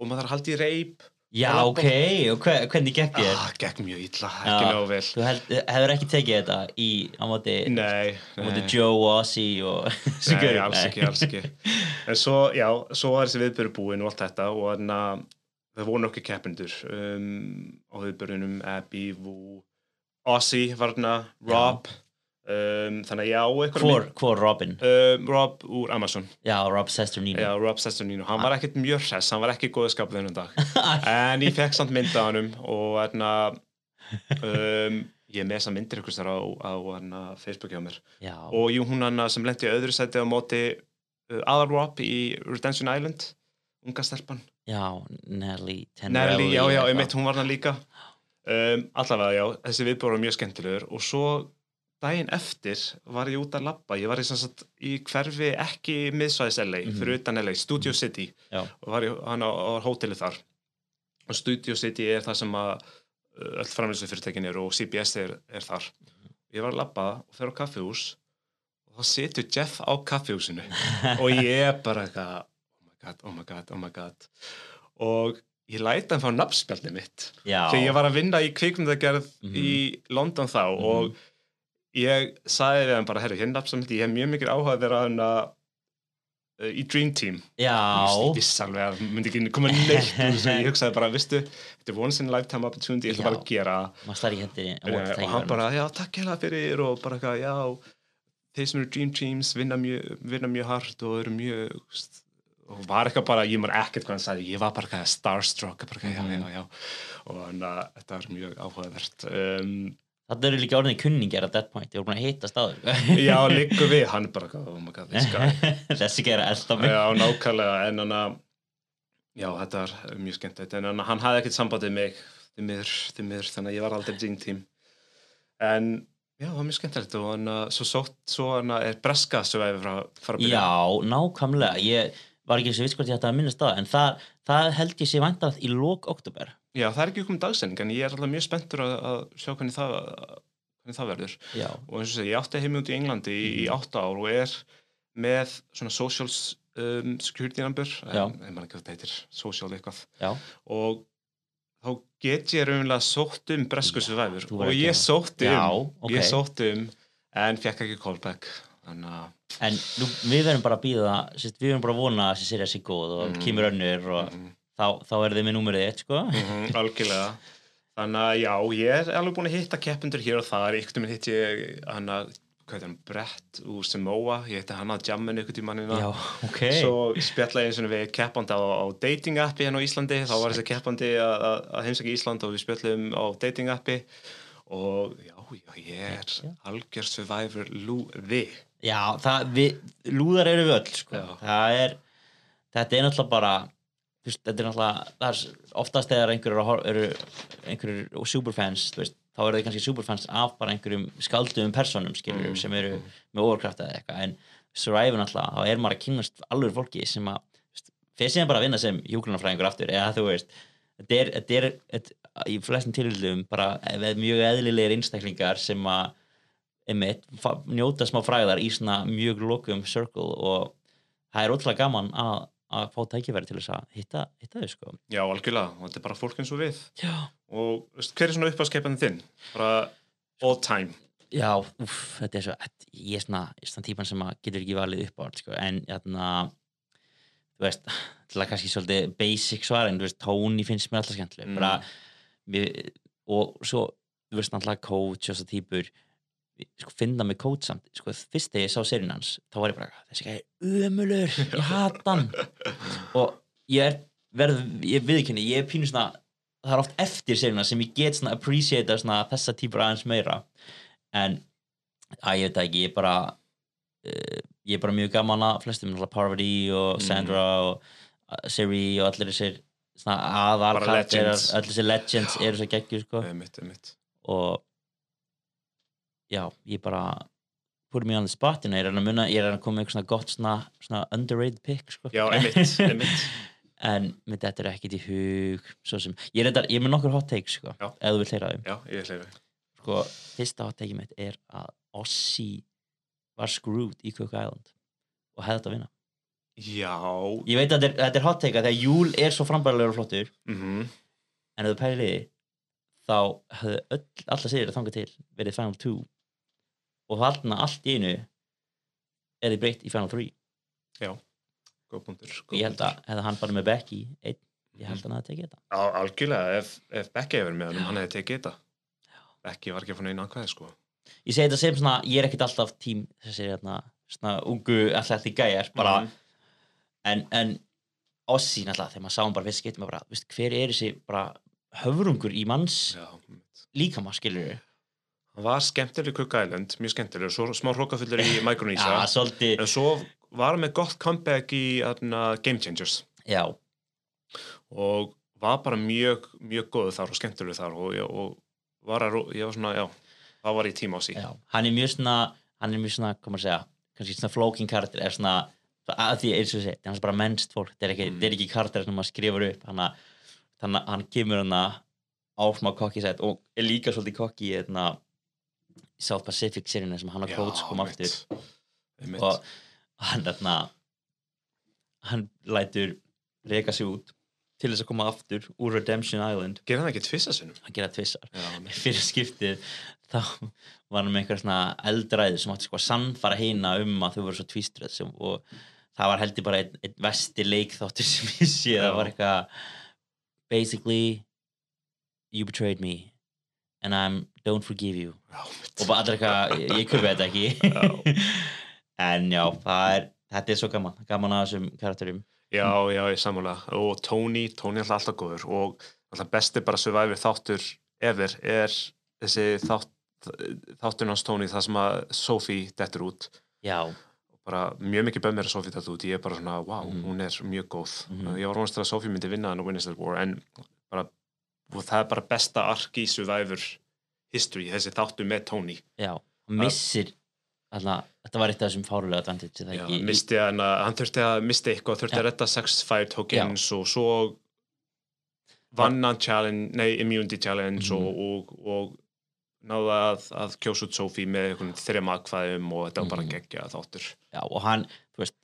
og maður þarf að halda í reip já, ok og hve, hvernig gekk þér? ah, gekk mjög illa, ekki Já. ná vel Þú held, hefur ekki tekið þetta í, á móti, nei, á móti nei. Joe Ozzy og Nei, alls ekki, alls ekki En svo, já, svo var þessi viðbyrju búin og allt þetta og þannig að það voru nokkuð keppendur um, á viðbyrjunum Abby, Wu, Ozzy var þarna, Rob um, þannig að já, eitthvað Hvor, Robin? um, Rob úr Amazon. Já, Rob Sesternino já, Rob Sesternino, hann var ekkert mjög hress hann var ekki góðu skap þennan dag. En ég fekk samt mynd af hannum og þarna um, ég er með þessa myndir ykkur þar á, á hana, Facebook hjá mér. Já, og jú, hún hann sem lendi öðru sæti á móti uh, Aðal Rob í Redemption Island unga stelpan. Já, Nelly Nelly, já, já, eitthvað. einmitt, hún var hann líka. Um, allavega, já, þessi viðbór var mjög skemmtilegur. Og svo daginn eftir var ég út að labba. Ég var í, sagt, í hverfi ekki miðsvæðis LA, Mhm. fyrir utan LA, Studio City. Já. og var ég, hann á, á hótelið þar. Og Studio City er það sem að uh, öll framlýsufyrirtekin eru og CBS er, er þar. Ég var að labba og fer á kaffihús og þá situr Jeff á kaffihúsinu. Og ég er bara eitthvað oh my god, oh my god, oh my god. Og ég læta hann fá nafnspjaldið mitt. Þegar ég var að vinna í kvikmyndagerð Mhm. í London þá Mhm. og ég sagði við hann bara, herru, hérna ég hef mjög mikil áhuga að vera hann að uh, í Dream Team. Já, ég vissi alveg að myndi ekki koma neitt ég hugsaði bara, vistu þetta er once in a lifetime opportunity, ég ætla bara að gera. Hendinni á Eh, og hann bara, já, takk hérna fyrir og bara eitthvað, já þeir sem eru Dream Teams vinna mjög, vinna mjög hart og eru mjög og var eitthvað bara, ég maður ekkert hvað hann sagði, ég var bara eitthvað starstruck bara já, já, já og þannig að þetta er mjög áhugavert. Um, Þetta eru líka orðinni kunningjar at that point, ég voru búin að hittast á já, líka við, hann bara eitthvað, oh my god, this guy. Þessi gera elda mig. Já, nákvæmlega, en hann að já, þetta er mjög skemmt en hann, hann hafði ekkert sambandið mig því miður, því miður, þannig að ég var aldrei Dream Team. En já, það var mjög skemmtilegt og hann, uh, svo sótt svo hann er breska svo við frá, frá að byrja Já, nákvæmlega ég, var ekki eins og viss hvort ég ætti að minnast það en það, það held ég sé væntar í lók oktober Já, það er ekki komið dagsending en ég er alltaf mjög spenntur að, að sjá hvernig það, hvernig það verður. Já, og eins og segja, ég átti heimi út í Englandi í, í Mhm. átta ár og er með svona social um, security number um, ég man ekki þetta heitir, social eitthvað. Já, og þá get ég raunlega sótt um bresku survivor og að ég já, um ok ég sótti um en fekk ekki callback þannig að en nú, við verðum bara að býða við verðum bara að vona að þessi serið sé góð og Mhm. kemur önnur og mm, þá, þá er þið með númerið eitt sko mm, algjörlega þannig að já, ég er alveg búin að hitta keppendur hér og þar, ykkur minn hitt ég hann að, hvað er hann, Brett úr Samoa, ég hitti hann að jammin ykkur tímanina já, ok Svo spjallaði eins og við keppandi á, á dating appi hérna á Íslandi, þá var þessi keppandi að, heimsækja Ísland og við spjallum á dating appi og já, já, ég er Já. algjör survivor lúði. já, það, við, lúðar eru við öll sko. Já. það er þetta er náttúrulega bara veist, þetta er náttúrulega er oftast þegar einhverjur eru, einhverjur superfans veist, þá eru þið kannski superfans af bara einhverjum skaldum personum skilur Mm, sem eru með overkraft eða eitthvað. En Survivor náttúrulega, þá er maður að kynast alveg fólki sem að fyrir síðan bara að vinna sem hjúgrunarfræðingur aftur eða þú veist þetta er, í flestum tilhildum bara mjög eðlilegir einstaklingar sem að einmitt, njóta smá fræðar í svona mjög lokum circle og það er ótrúlega gaman að, að fá tækifæri til þess að hitta, hitta þau sko Já, algjörlega, og þetta er bara fólk eins og við. Já, Og veist, hver er svona uppáðskeppandi þinn? Bara all time. Já, úff, þetta er svo þetta- ég er svona, er svona típan sem getur ekki valið upp á allt, sko, en jæna, þú veist, til að kannski svolítið basic svar, en þú veist, Tony finnst mér alltaf skemmtileg, Mm. bara við, og svo, þú veist, náttúrulega coach og þessar típur sko, finna mig coach samt, sko, fyrst þegar ég sá serinn hans, þá var ég bara, þessi gæði ömulur, ég hata hann. Og ég er verð, ég viðkynni, ég er pínu svona það er oft eftir serina sem ég get svona appreciata svona þessa típur aðeins meira. En að ég veit ekki, ég er bara uh, ég er bara mjög gaman að flestum Parvati og Mm. Sandra og uh, Siri og allir þessir svona aðal Bara karakterar, legends. allir þessir legends eru svo geggjur sko. Og já, ég bara put me on the spot ég er að muna ég er að koma með eitthvað svona gott svona, svona underrated pick sko Já, einmitt, einmitt. en með þetta er ekkit í hug sem, ég þetta, ég er með nokkur hot takes sko, ef þú vilt heyra þeim Já, ég er hleyfi. sko, fyrsta hot take mitt er að Ossi var screwed í Cook Island og hefði þetta að vinna Já. ég veit að þetta er, þetta er hot take að þegar Júl er svo frambæðilegur og flottur Mm en ef þú því, þá hefðu öll, alla sigrir þangað til verið Final 2 og þarna allt í einu er þið breytt í Final 3 Góð punktur. góð ég held að hefði hann bara með Becky einn, ég held að hann hefði tekið þetta Á, algjörlega, ef, ef Becky hefur með hann, hann hefði tekið þetta. Becky var ekki að fá neina aðkvæði, sko. ég segi þetta sem svona, ég er ekkit alltaf tím þessi hérna, svona ungu alltaf því gæjar, bara Mhm. en, en Ossi náttúrulega, þegar maður sá hann bara fyrst getur maður bara, veist, hver er þessi bara höfrungur í manns Já, líkama, skilur við var skemmtileg í Cook Island, mjög skemmtileg, svo smá hrókafullur í Micronesia, já, svolítið, en svo var hann með gott comeback í atna, Game Changers já, og var bara mjög, mjög góð þar og skemmtileg þar og, og var að, ég var svona, já, þá var ég tíma á sí. já hann er mjög svona, hann er mjög svona, maður að segja kannski svona floaking karakter, er svona að því eins og þessi, hann er bara mennst fólk þetta er ekki, Mm. þetta ekki karakter sem maður skrifur upp að- þannig að hann kemur hann á smá kokki set og er líka svolítið kokki í hérna, í South Pacific serinu sem hann og Coach kom aftur. Einmitt. og hann þarna hann lætur reka sig út til þess að koma aftur úr Redemption Island. Gerði hann ekki tvissa sinnum? hann gera tvissar fyrir skiptið þá var hann með einhver svona eldræði sem átti sko að sannfara hina um að þau voru svo tvíströð sem, og það var heldur bara einn, vesti leikþáttur sem ég sé. Það var eitthvað basically you betrayed me and I don't forgive you. Einmitt. og bara allir eitthvað, ég, kupi þetta ekki. En já, er þetta er svo gaman, gaman að þessum karakterum. Já, já, ég sammála. Og Tony, Tony er alltaf alltaf góður og alltaf besti bara survivor þáttur ever er þessi þátt, þáttur hans Tony það sem að Sophie dettur út. Já, bara mjög mikið bömmir að Sophie dettur út. Ég er bara svona, wow, Mhm. hún er mjög góð. Mhm. ég var vonast til að Sophie myndi vinna hann og Winners at War en bara, og það er bara besta ark í survivor history, þessi þáttur með Tony já hann missir þarna, þetta var eitt af þessum fárulega advantage Já, ekki, misti hann hann þurfti að misti eitthvað, þurfti að redda 6 fire tokens og svo vann hann challenge, nei, immunity challenge Mhm. og, og, og náði að, að kjósa út Sophie með þrejum atkvæðum og þetta var bara Mhm. geggja þáttur. já, og hann, þú veist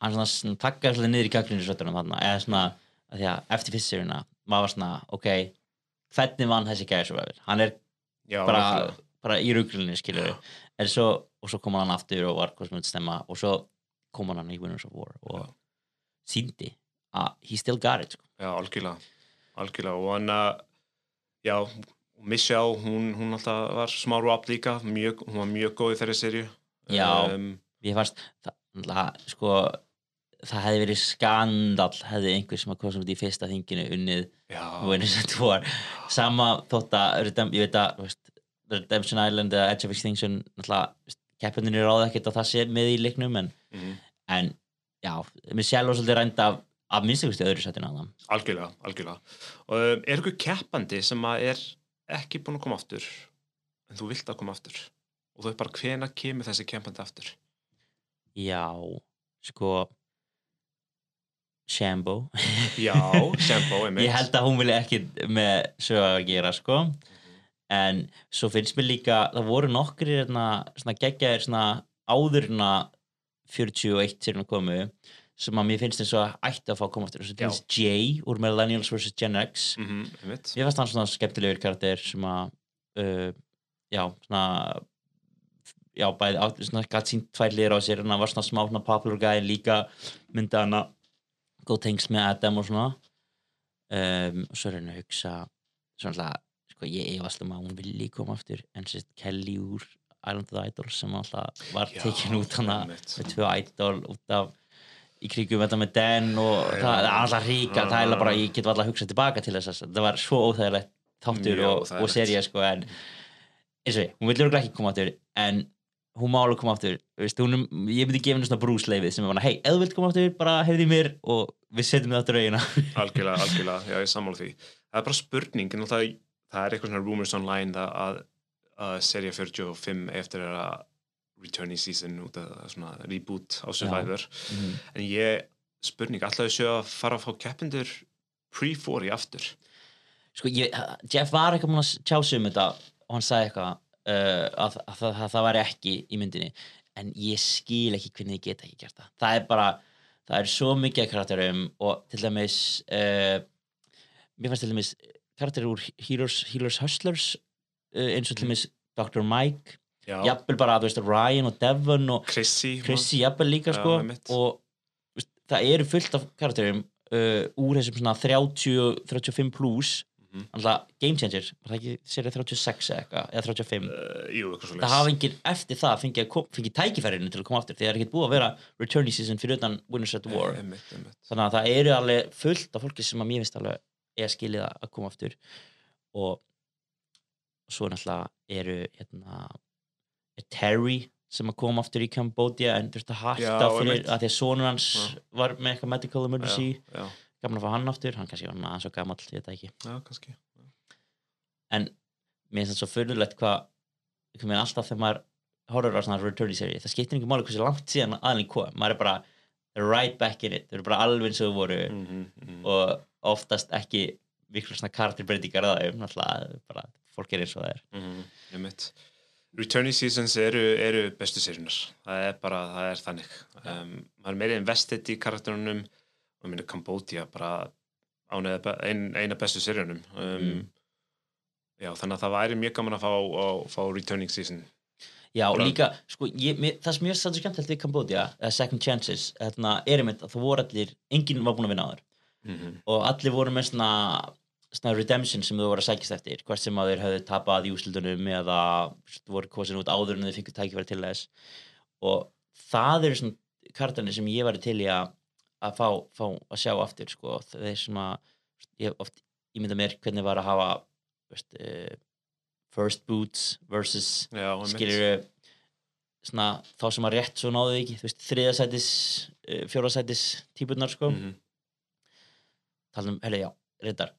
hann svona, svona takkar svolítið niður í þarna, eða svona, að því að eftir fyrst séruna, maður var svona, ok hvernig vann þessi gæði svo vel hann er Já, bara, bara í Já. en svo, og svo kom hann aftur og var þetta stemma, og svo kom hann í Winners of War og síndi að he still got it, sko. Já, algjörlega, algjörlega og hann að, já, Michelle, hún, hún alltaf var smá rap líka, mjög, hún var mjög góð í þeirri serju. Já. Um, ég fannst, það, sko það hefði verið skandal hefði einhver sem að koma út í fyrsta þinginu unnið sama þótt að ég veit að Redemption Island eða Edge of Extinction keppundin er ráð ekkert að það sé með í leiknum en, mhm, en já, Michelle var svolítið rænd af af minnstakusti öðru sætinu að það algjörlega, algjörlega. Og um, er ykkur keppandi sem að er ekki búin að koma aftur, en þú vilt að koma aftur? Og þú veit bara hvena kemur þessi keppandi aftur? já, sko Shambo Já, Sembo, einmitt. ég held að hún vilja ekki með sög að gera sko en svo finnst mér líka það voru nokkri svona áðurna 41 sér að komu sem að mér finnst eins og ætti að fá að koma aftur þess að finnst Jay úr Millennials vs. Gen X Mhm, einmitt. mér fannst hann svona skemmtilegur karakter sem að uh, já, svona já, bæði svona gætt sínt tvær liður á sér en hann var svona smá svona popular guy líka myndi hann að góð tengst með Adam og svona um, og svo er hann að hugsa svona alltaf, sko ég efast um að hún vilji koma aftur en sérst Kelly úr Island of the Idols sem alltaf var Já, tekin út hana með tvö idol út af í kringum þetta með Dan og Já. það er alltaf ríka Já. það er bara, ég get alltaf hugsað tilbaka til þess að það var svo óþægilegt þáttur Mjög og, og seria sko en eins og ég, hún vil örugglega ekki koma aftur en hún má alveg koma aftur Vist, hún, er- ég myndi gefa henni svona brúsleifið sem er hei, þú vilt koma aftur, bara hefði mér og við setjum það aftur auðina algjörlega, algjörlega, já ég sammála því. Það er bara spurning, en það, það er eitthvað svona rumors online að, að, að serið 45 eftir að returning season út af svona reboot á Survivor. Mhm. en ég, spurning, alltaf þessu að fara að fá keppendur pre-4 í aftur? Sko, ég, Jeff var eitthvað múin að tjá sig um þetta og hann sagði eitthvað uh, að, að, að, að það var ekki í myndinni. En ég skil ekki hvernig ég get ekki gert það. Það er bara, það er svo mikið karakterum og til dæmis uh, mér fannst til dæmis karakterir úr Heroes, Heroes Hustlers uh, eins og til dæmis Dr. Mike. Jafnvel bara, þú veist, Ryan og Devon og Chrissy Chrissy jafnvel líka Já, sko. og veist, það eru fullt af karakterum uh, úr þessum svona 30, 35 plus Mhm. alltaf Game Changer, var það ekki serið 36 eða eitthvað, eða 35 uh, jú, eitthvað svo það hafa enginn eftir það fengið, fengið tækifærinu til að koma aftur því það er ekkert búið að vera returning season fyrir utan Winners at War. Einmitt, einmitt. þannig að það eru alveg fullt af fólki sem að mér finnst alveg er skilið að koma aftur. Og svo náttúrulega eru hérna er Terry sem að koma aftur í Cambodia en þurfti að hætta fyrir að því að sonur hans var með eitthvað medical emergency. Já, já, gaman að fá hann aftur, hann kannski var aðeins og gamall ég veit það ekki, já, kannski en mér finnst það svo fyrirlegt hvað veginn alltaf þegar maður horfður á svona returning series, það skiptir ekki máli hversu langt síðan aðlinn kom, maður er bara right back in it, þau eru bara alveg eins og þau voru mm -hmm, og oftast ekki miklu svona karakterbreytingar að þeim náttúrulega bara fólk er eins og það er. Mm -hmm, Returning seasons eru, eru bestu seriunar það er bara, það er þannig. Um, maður er meiri invested í karakterunum og minna Cambodia bara ánæða ein, eina bestu seriunum um, Mm. já, þannig að það væri mjög gaman að fá, að fá returning season Já, og líka, sko, ég, mér, það sem ég er skemmtilegt við Cambodia, uh, Second Chances þarna, er einmitt að það voru allir enginn var búin að vinna á þér mm -hmm. og allir voru með svona, svona redemption sem þú voru að sækist eftir hvert sem að þeir höfðu tapað í úsildunum eða voru kosin út áður en þeir fengur tækifæri til þess og það eru svona kartanir sem ég var til í að að fá, fá að sjá aftur sko, þeir sem að ég oft ímynda mér hvernig var að hafa veist, uh, first boots versus já, skilur svona þá sem að rétt svo náðu ekki þriðasætis, uh, fjórasætis típunar sko mm -hmm. tala um, hefði já, reyndar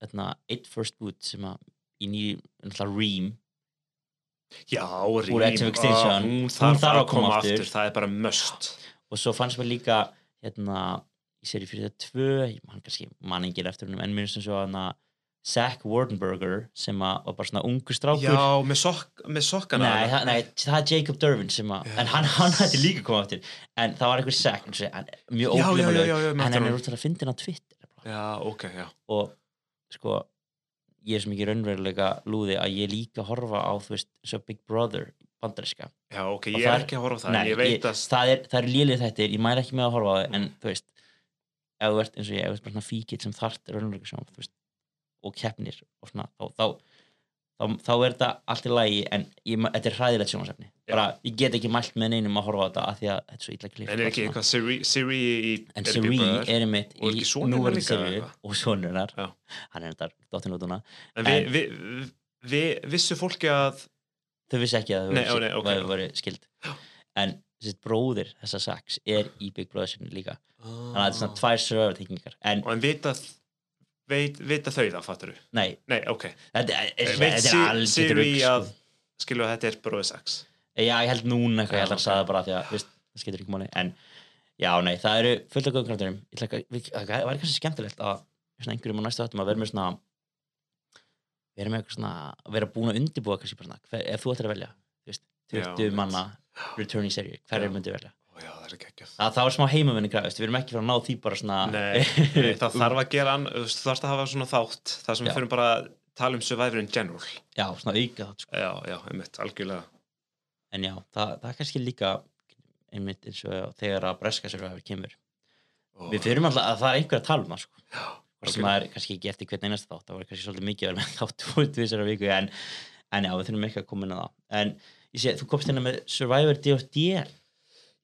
hérna, eitt first boot sem að í nýjum, náttúrulega Ream Já, of Extinction. hún þarf að koma aftur. aftur. það er bara must og svo fannst mér líka hérna í seri fyrir það tvö man kannski man engin eftir hennum en mér finnst svo hana Zach Wardenberger sem var bara svona ungu strákur. Já, með, sok með sokkana Nei, það, nei, það er Jacob Dervin sem að, en hann, hann hætti líka að koma aftur. En það var einhver Zach, hann mjög já, en hann er út að finna á Twitter Já, ok, já. Og sko ég er svo mikið raunveruleika lúði að ég líka horfa á, þú veist, svo Big Brother bandaríska. Já, ok, Og ég er ekki að horfa á það Nei, ég að það er, er lélið þetta ég mæla ekki með að horfa á það en þú veist ef þú ert eins og ég, ef þú ert bara svona fíkitt sem þart veist og keppnir og svona, þá, þá, þá, þá er þetta allt í lagi en ég, þetta er hræðilegt sjónasefni bara, ég get ekki mælt með neinum að horfa á þetta af því að þetta er svo illa klipp En er ekki eitthvað Siri, Siri í en Siri er einmitt í seríu eitthvað? og Já. hann er þetta dottinlótuna við vissu fólki að þau vissi ekki að þau Nei, voru, ó, nei, ok. okay. voru skild en þessi bróðir þessa Sax er í Big Brother sinni líka. Þannig að þetta er svona tvær survivor tengingar en Og en vita, veit, vita þau það, fattur þú? nei, Nei, ok. Þetta er, er Si- alveg Siri að sko. Skilu að þetta er bróðið sex já, ég held núna eitthvað, ég held að það bara því að veist, það skiptir ekki máli. En já, nei, það eru fullt af góðkvæmturum það væri kannski skemmtilegt að einhverjum á næstu þáttum að vera með svona vera með eitthvað svona vera búin að undirbúa kannski bara svona hver, ef þú ættir að velja þú veist, Já, 20 einmitt. manna returning series, hver Já. er myndi velja Ó já, það er það, það var smá græðist, við erum ekki fyrir að ná því bara svona Nei, það þarf að gera þú þarfst að hafa svona þátt þar sem við fyrir bara að tala um Survivor in general já, svona auka það sko. Já, já, einmitt, algjörlega en já, það, það er kannski líka einmitt eins og þegar að breska survivor kemur Ó, við fyrir alltaf að það er einhver að tala um það sko. Hvort sem það er kannski ekki eftir hvern einasta þátt það var kannski svolítið mikið vera með þátt út við þessara viku en, en já, við þurfum ekki að koma inn á það. En ég sé, þú komst hérna með Survivor DFD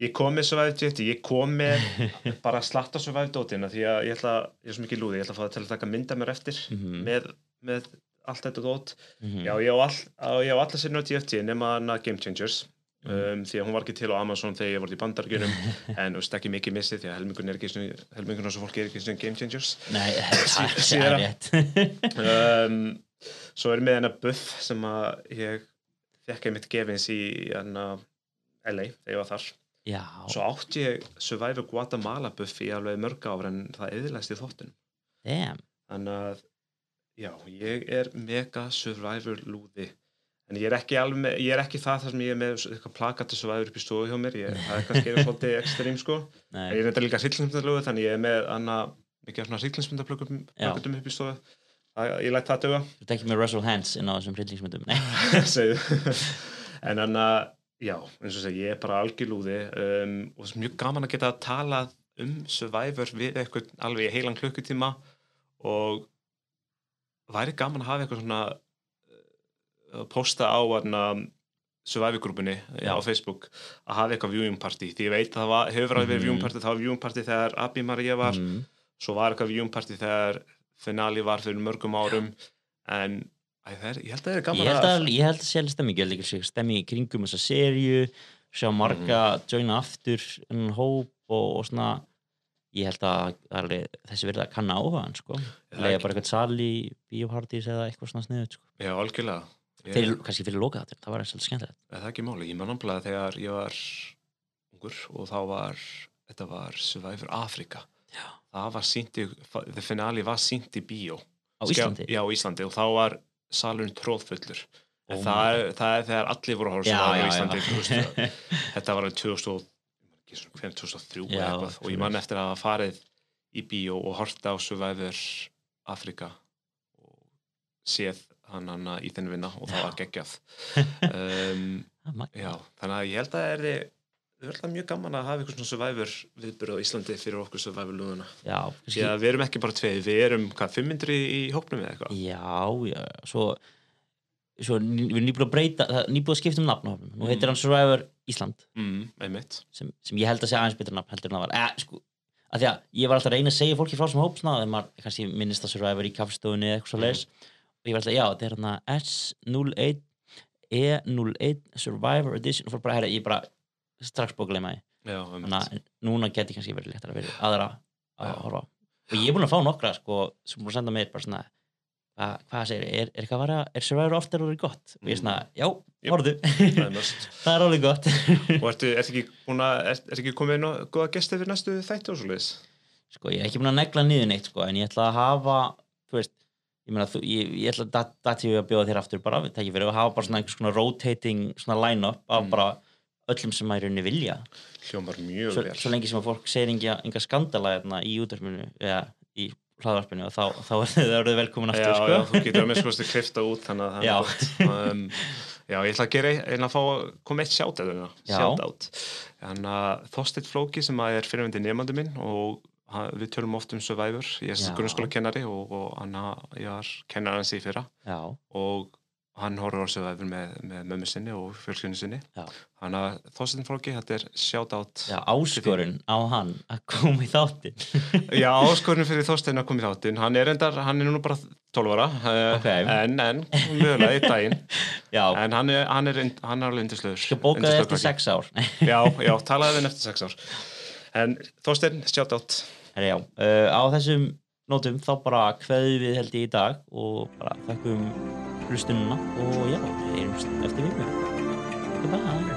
Ég kom með Survivor Jetty, ég kom með bara að slatta Survivor dótina því að ég ætla, ég er svo mikið lúði, ég ætla að fá það til að taka mynda mér eftir Mhm. með, með allt þetta dót. mm Já, ég á, all, á, ég á alla sinni á DFT nema Game Changers um, því að hún var ekki til á Amazon þegar ég var í bandargjunum en veist ekki mikið missið því að helmingun er ekki helmingun af þessu fólki er ekki svona Game Changers. nei, það er- rétt. Um, svo er með hennar buff sem að ég fekk einmitt gefins í LA þegar ég var þar. Já, svo átti ég Survivor Guatemala buff í alveg mörg ár en það eðilegst í þóttin damn. Þannig að já, ég er mega Survivor lúði en ég er ekki alveg ég er ekki það þar sem ég er með eitthvað plakati Survivor upp í stofu hjá mér. Ég, það er kannski einu svolítið ekstrím sko. Ég er þetta líka hryllingsmyndalögu þannig ég er með hana mikið svona hryllingsmyndaplökutum Já. upp í það, ég læt það döga þú ekki með Russell Hands inn á þessum segðu. En hann að, já, eins og segja ég er bara algjörlúði um, og það er mjög gaman að geta að tala um Survivor við eitthvað alveg í heilan klukkutíma og væri gaman að hafa eitthvað svona posta á hana Survivor-grúpunni á Facebook að hafa eitthvað viewing party því ég veit að það var, hefur alveg verið Mhm. viewing party það var viewing party þegar Abby Maria var mm, svo var eitthvað viewing party þegar finali var fyrir mörgum árum en æ, er, ég held að það er gaman ég held að ég held að sé alveg stemming, ég held að sé stemming í kringum þessa serju, sjá marga Mhm. joina aftur en hóp og, og svona ég held að alveg, þessi verið að kanna áhuga sko, lega bara eitthvað sal í biopartís eða eitthvað svona sniðut sko. Já, algjörlega. Þeir, kannski fyrir loka þetta, það var eins og skemmtilegt er það ekki máli. Ég man náttúrulega þegar ég var ungur og þá var, þetta var Survivor Afrika. Já. Það var sínt í, the finale var sínt í bíó. á Íslandi Já, á Íslandi og þá var salurinn tróðfullur. Oh það, er, það er þegar allir voru að horfa Já, á já, Íslandi. já. veist, þetta var alveg 2000 og- ég man ekki svona, hvernig 2003 Já, eitthvað og ég man eftir að hafa farið í bíó og horta á Survivor Afrika og séð hann hann í þenni vinna og það Já. var geggjað. Um, já, þannig að ég held að það er verðum mjög gaman að hafa eitthvað svona Survivor viðbyrð á Íslandi fyrir okkur Survivor lúðuna. Já, að við erum ekki bara tveið, við erum hvað, 500 í, hópnum eða eitthvað? Já, já svo, svo við erum nýbúið að breyta nýbúið að skipta um nafn á honum. nú heitir Mm. hann Survivor Ísland. Mm, einmitt. Sem, sem ég held að segja aðeins betur nafn heldur en það var. Eh, sko, að því að ég var alltaf að reyna að segja fólki frá sem hóp svona, þegar maður kannski minnist að Survivor í kaffstofunni eða eitthvað svo leis og ég var alltaf, já, þetta er hérna S01 E01 Survivor Edition. Og fór bara, herra, ég bara strax búið að gleyma því. Þannig að núna geti kannski verið léttar að vera aðra að horfa og ég er búin að fá nokkra sko, sem búin að senda mér bara svona hvað, hvað segir, er, er að vera er Survivor oftar orðið gott? og ég er svona, já, Jöp. horfðu. það er er orðið gott. Og ertu, ekki að er, er ekki komið inn og góða gesti fyrir næstu þætti og svo leiðis sko, ég er ekki búin að negla niður neitt sko, en ég ætla að hafa þú veist, ég meina, þú, ég, ég ætla dat- dati við að bjóða þér aftur bara, við tekja fyrir að hafa bara svona einhvers konar rotating svona line-up af Mm. bara öllum sem að í rauninni vilja hljómar mjög svo, vel svo lengi sem að fólk segir enga, skandala hérna, í útvarpinu eða í hlaðvarpinu og þá, þá er það velkomin aftur já, sko. já, þú getur að kosti klifta út þannig að það er gott um, já, ég ætla að gera ég ætla að fá koma eitt sjátt eða Já. sjátt átt þannig að Þorsteinn Flóki sem að er fyrirvendi nefandi minn og við tölum oft um Survivor. Ég er grunnskóla kennari og, og hann að- ég var kennar hans í fyrra. Já, og hann horfður á Survivor með, með mömmu sinni og fjölskyldinu sinni. Þannig að Þorsteinn Flóki, þetta er sjátt átt já, áskorun á hann að koma í þáttin Já, áskorinu fyrir Þorstein að koma í þáttinn. Hann er endar, hann er nú bara 12 ára eh, Ok. en, en, mögulega í daginn. Já, en hann er, hann er, hann er alveg yndislöður skal bóka þið eftir sex ár. Já, já, talaði þinn eftir 6 ár. En Þorstein, sjátt átt Herra, já, uh, á þessum nótum þá bara kveðum við held ég í dag og bara þakkum hlustununa og já, heyrumst eftir viku. Goodbye.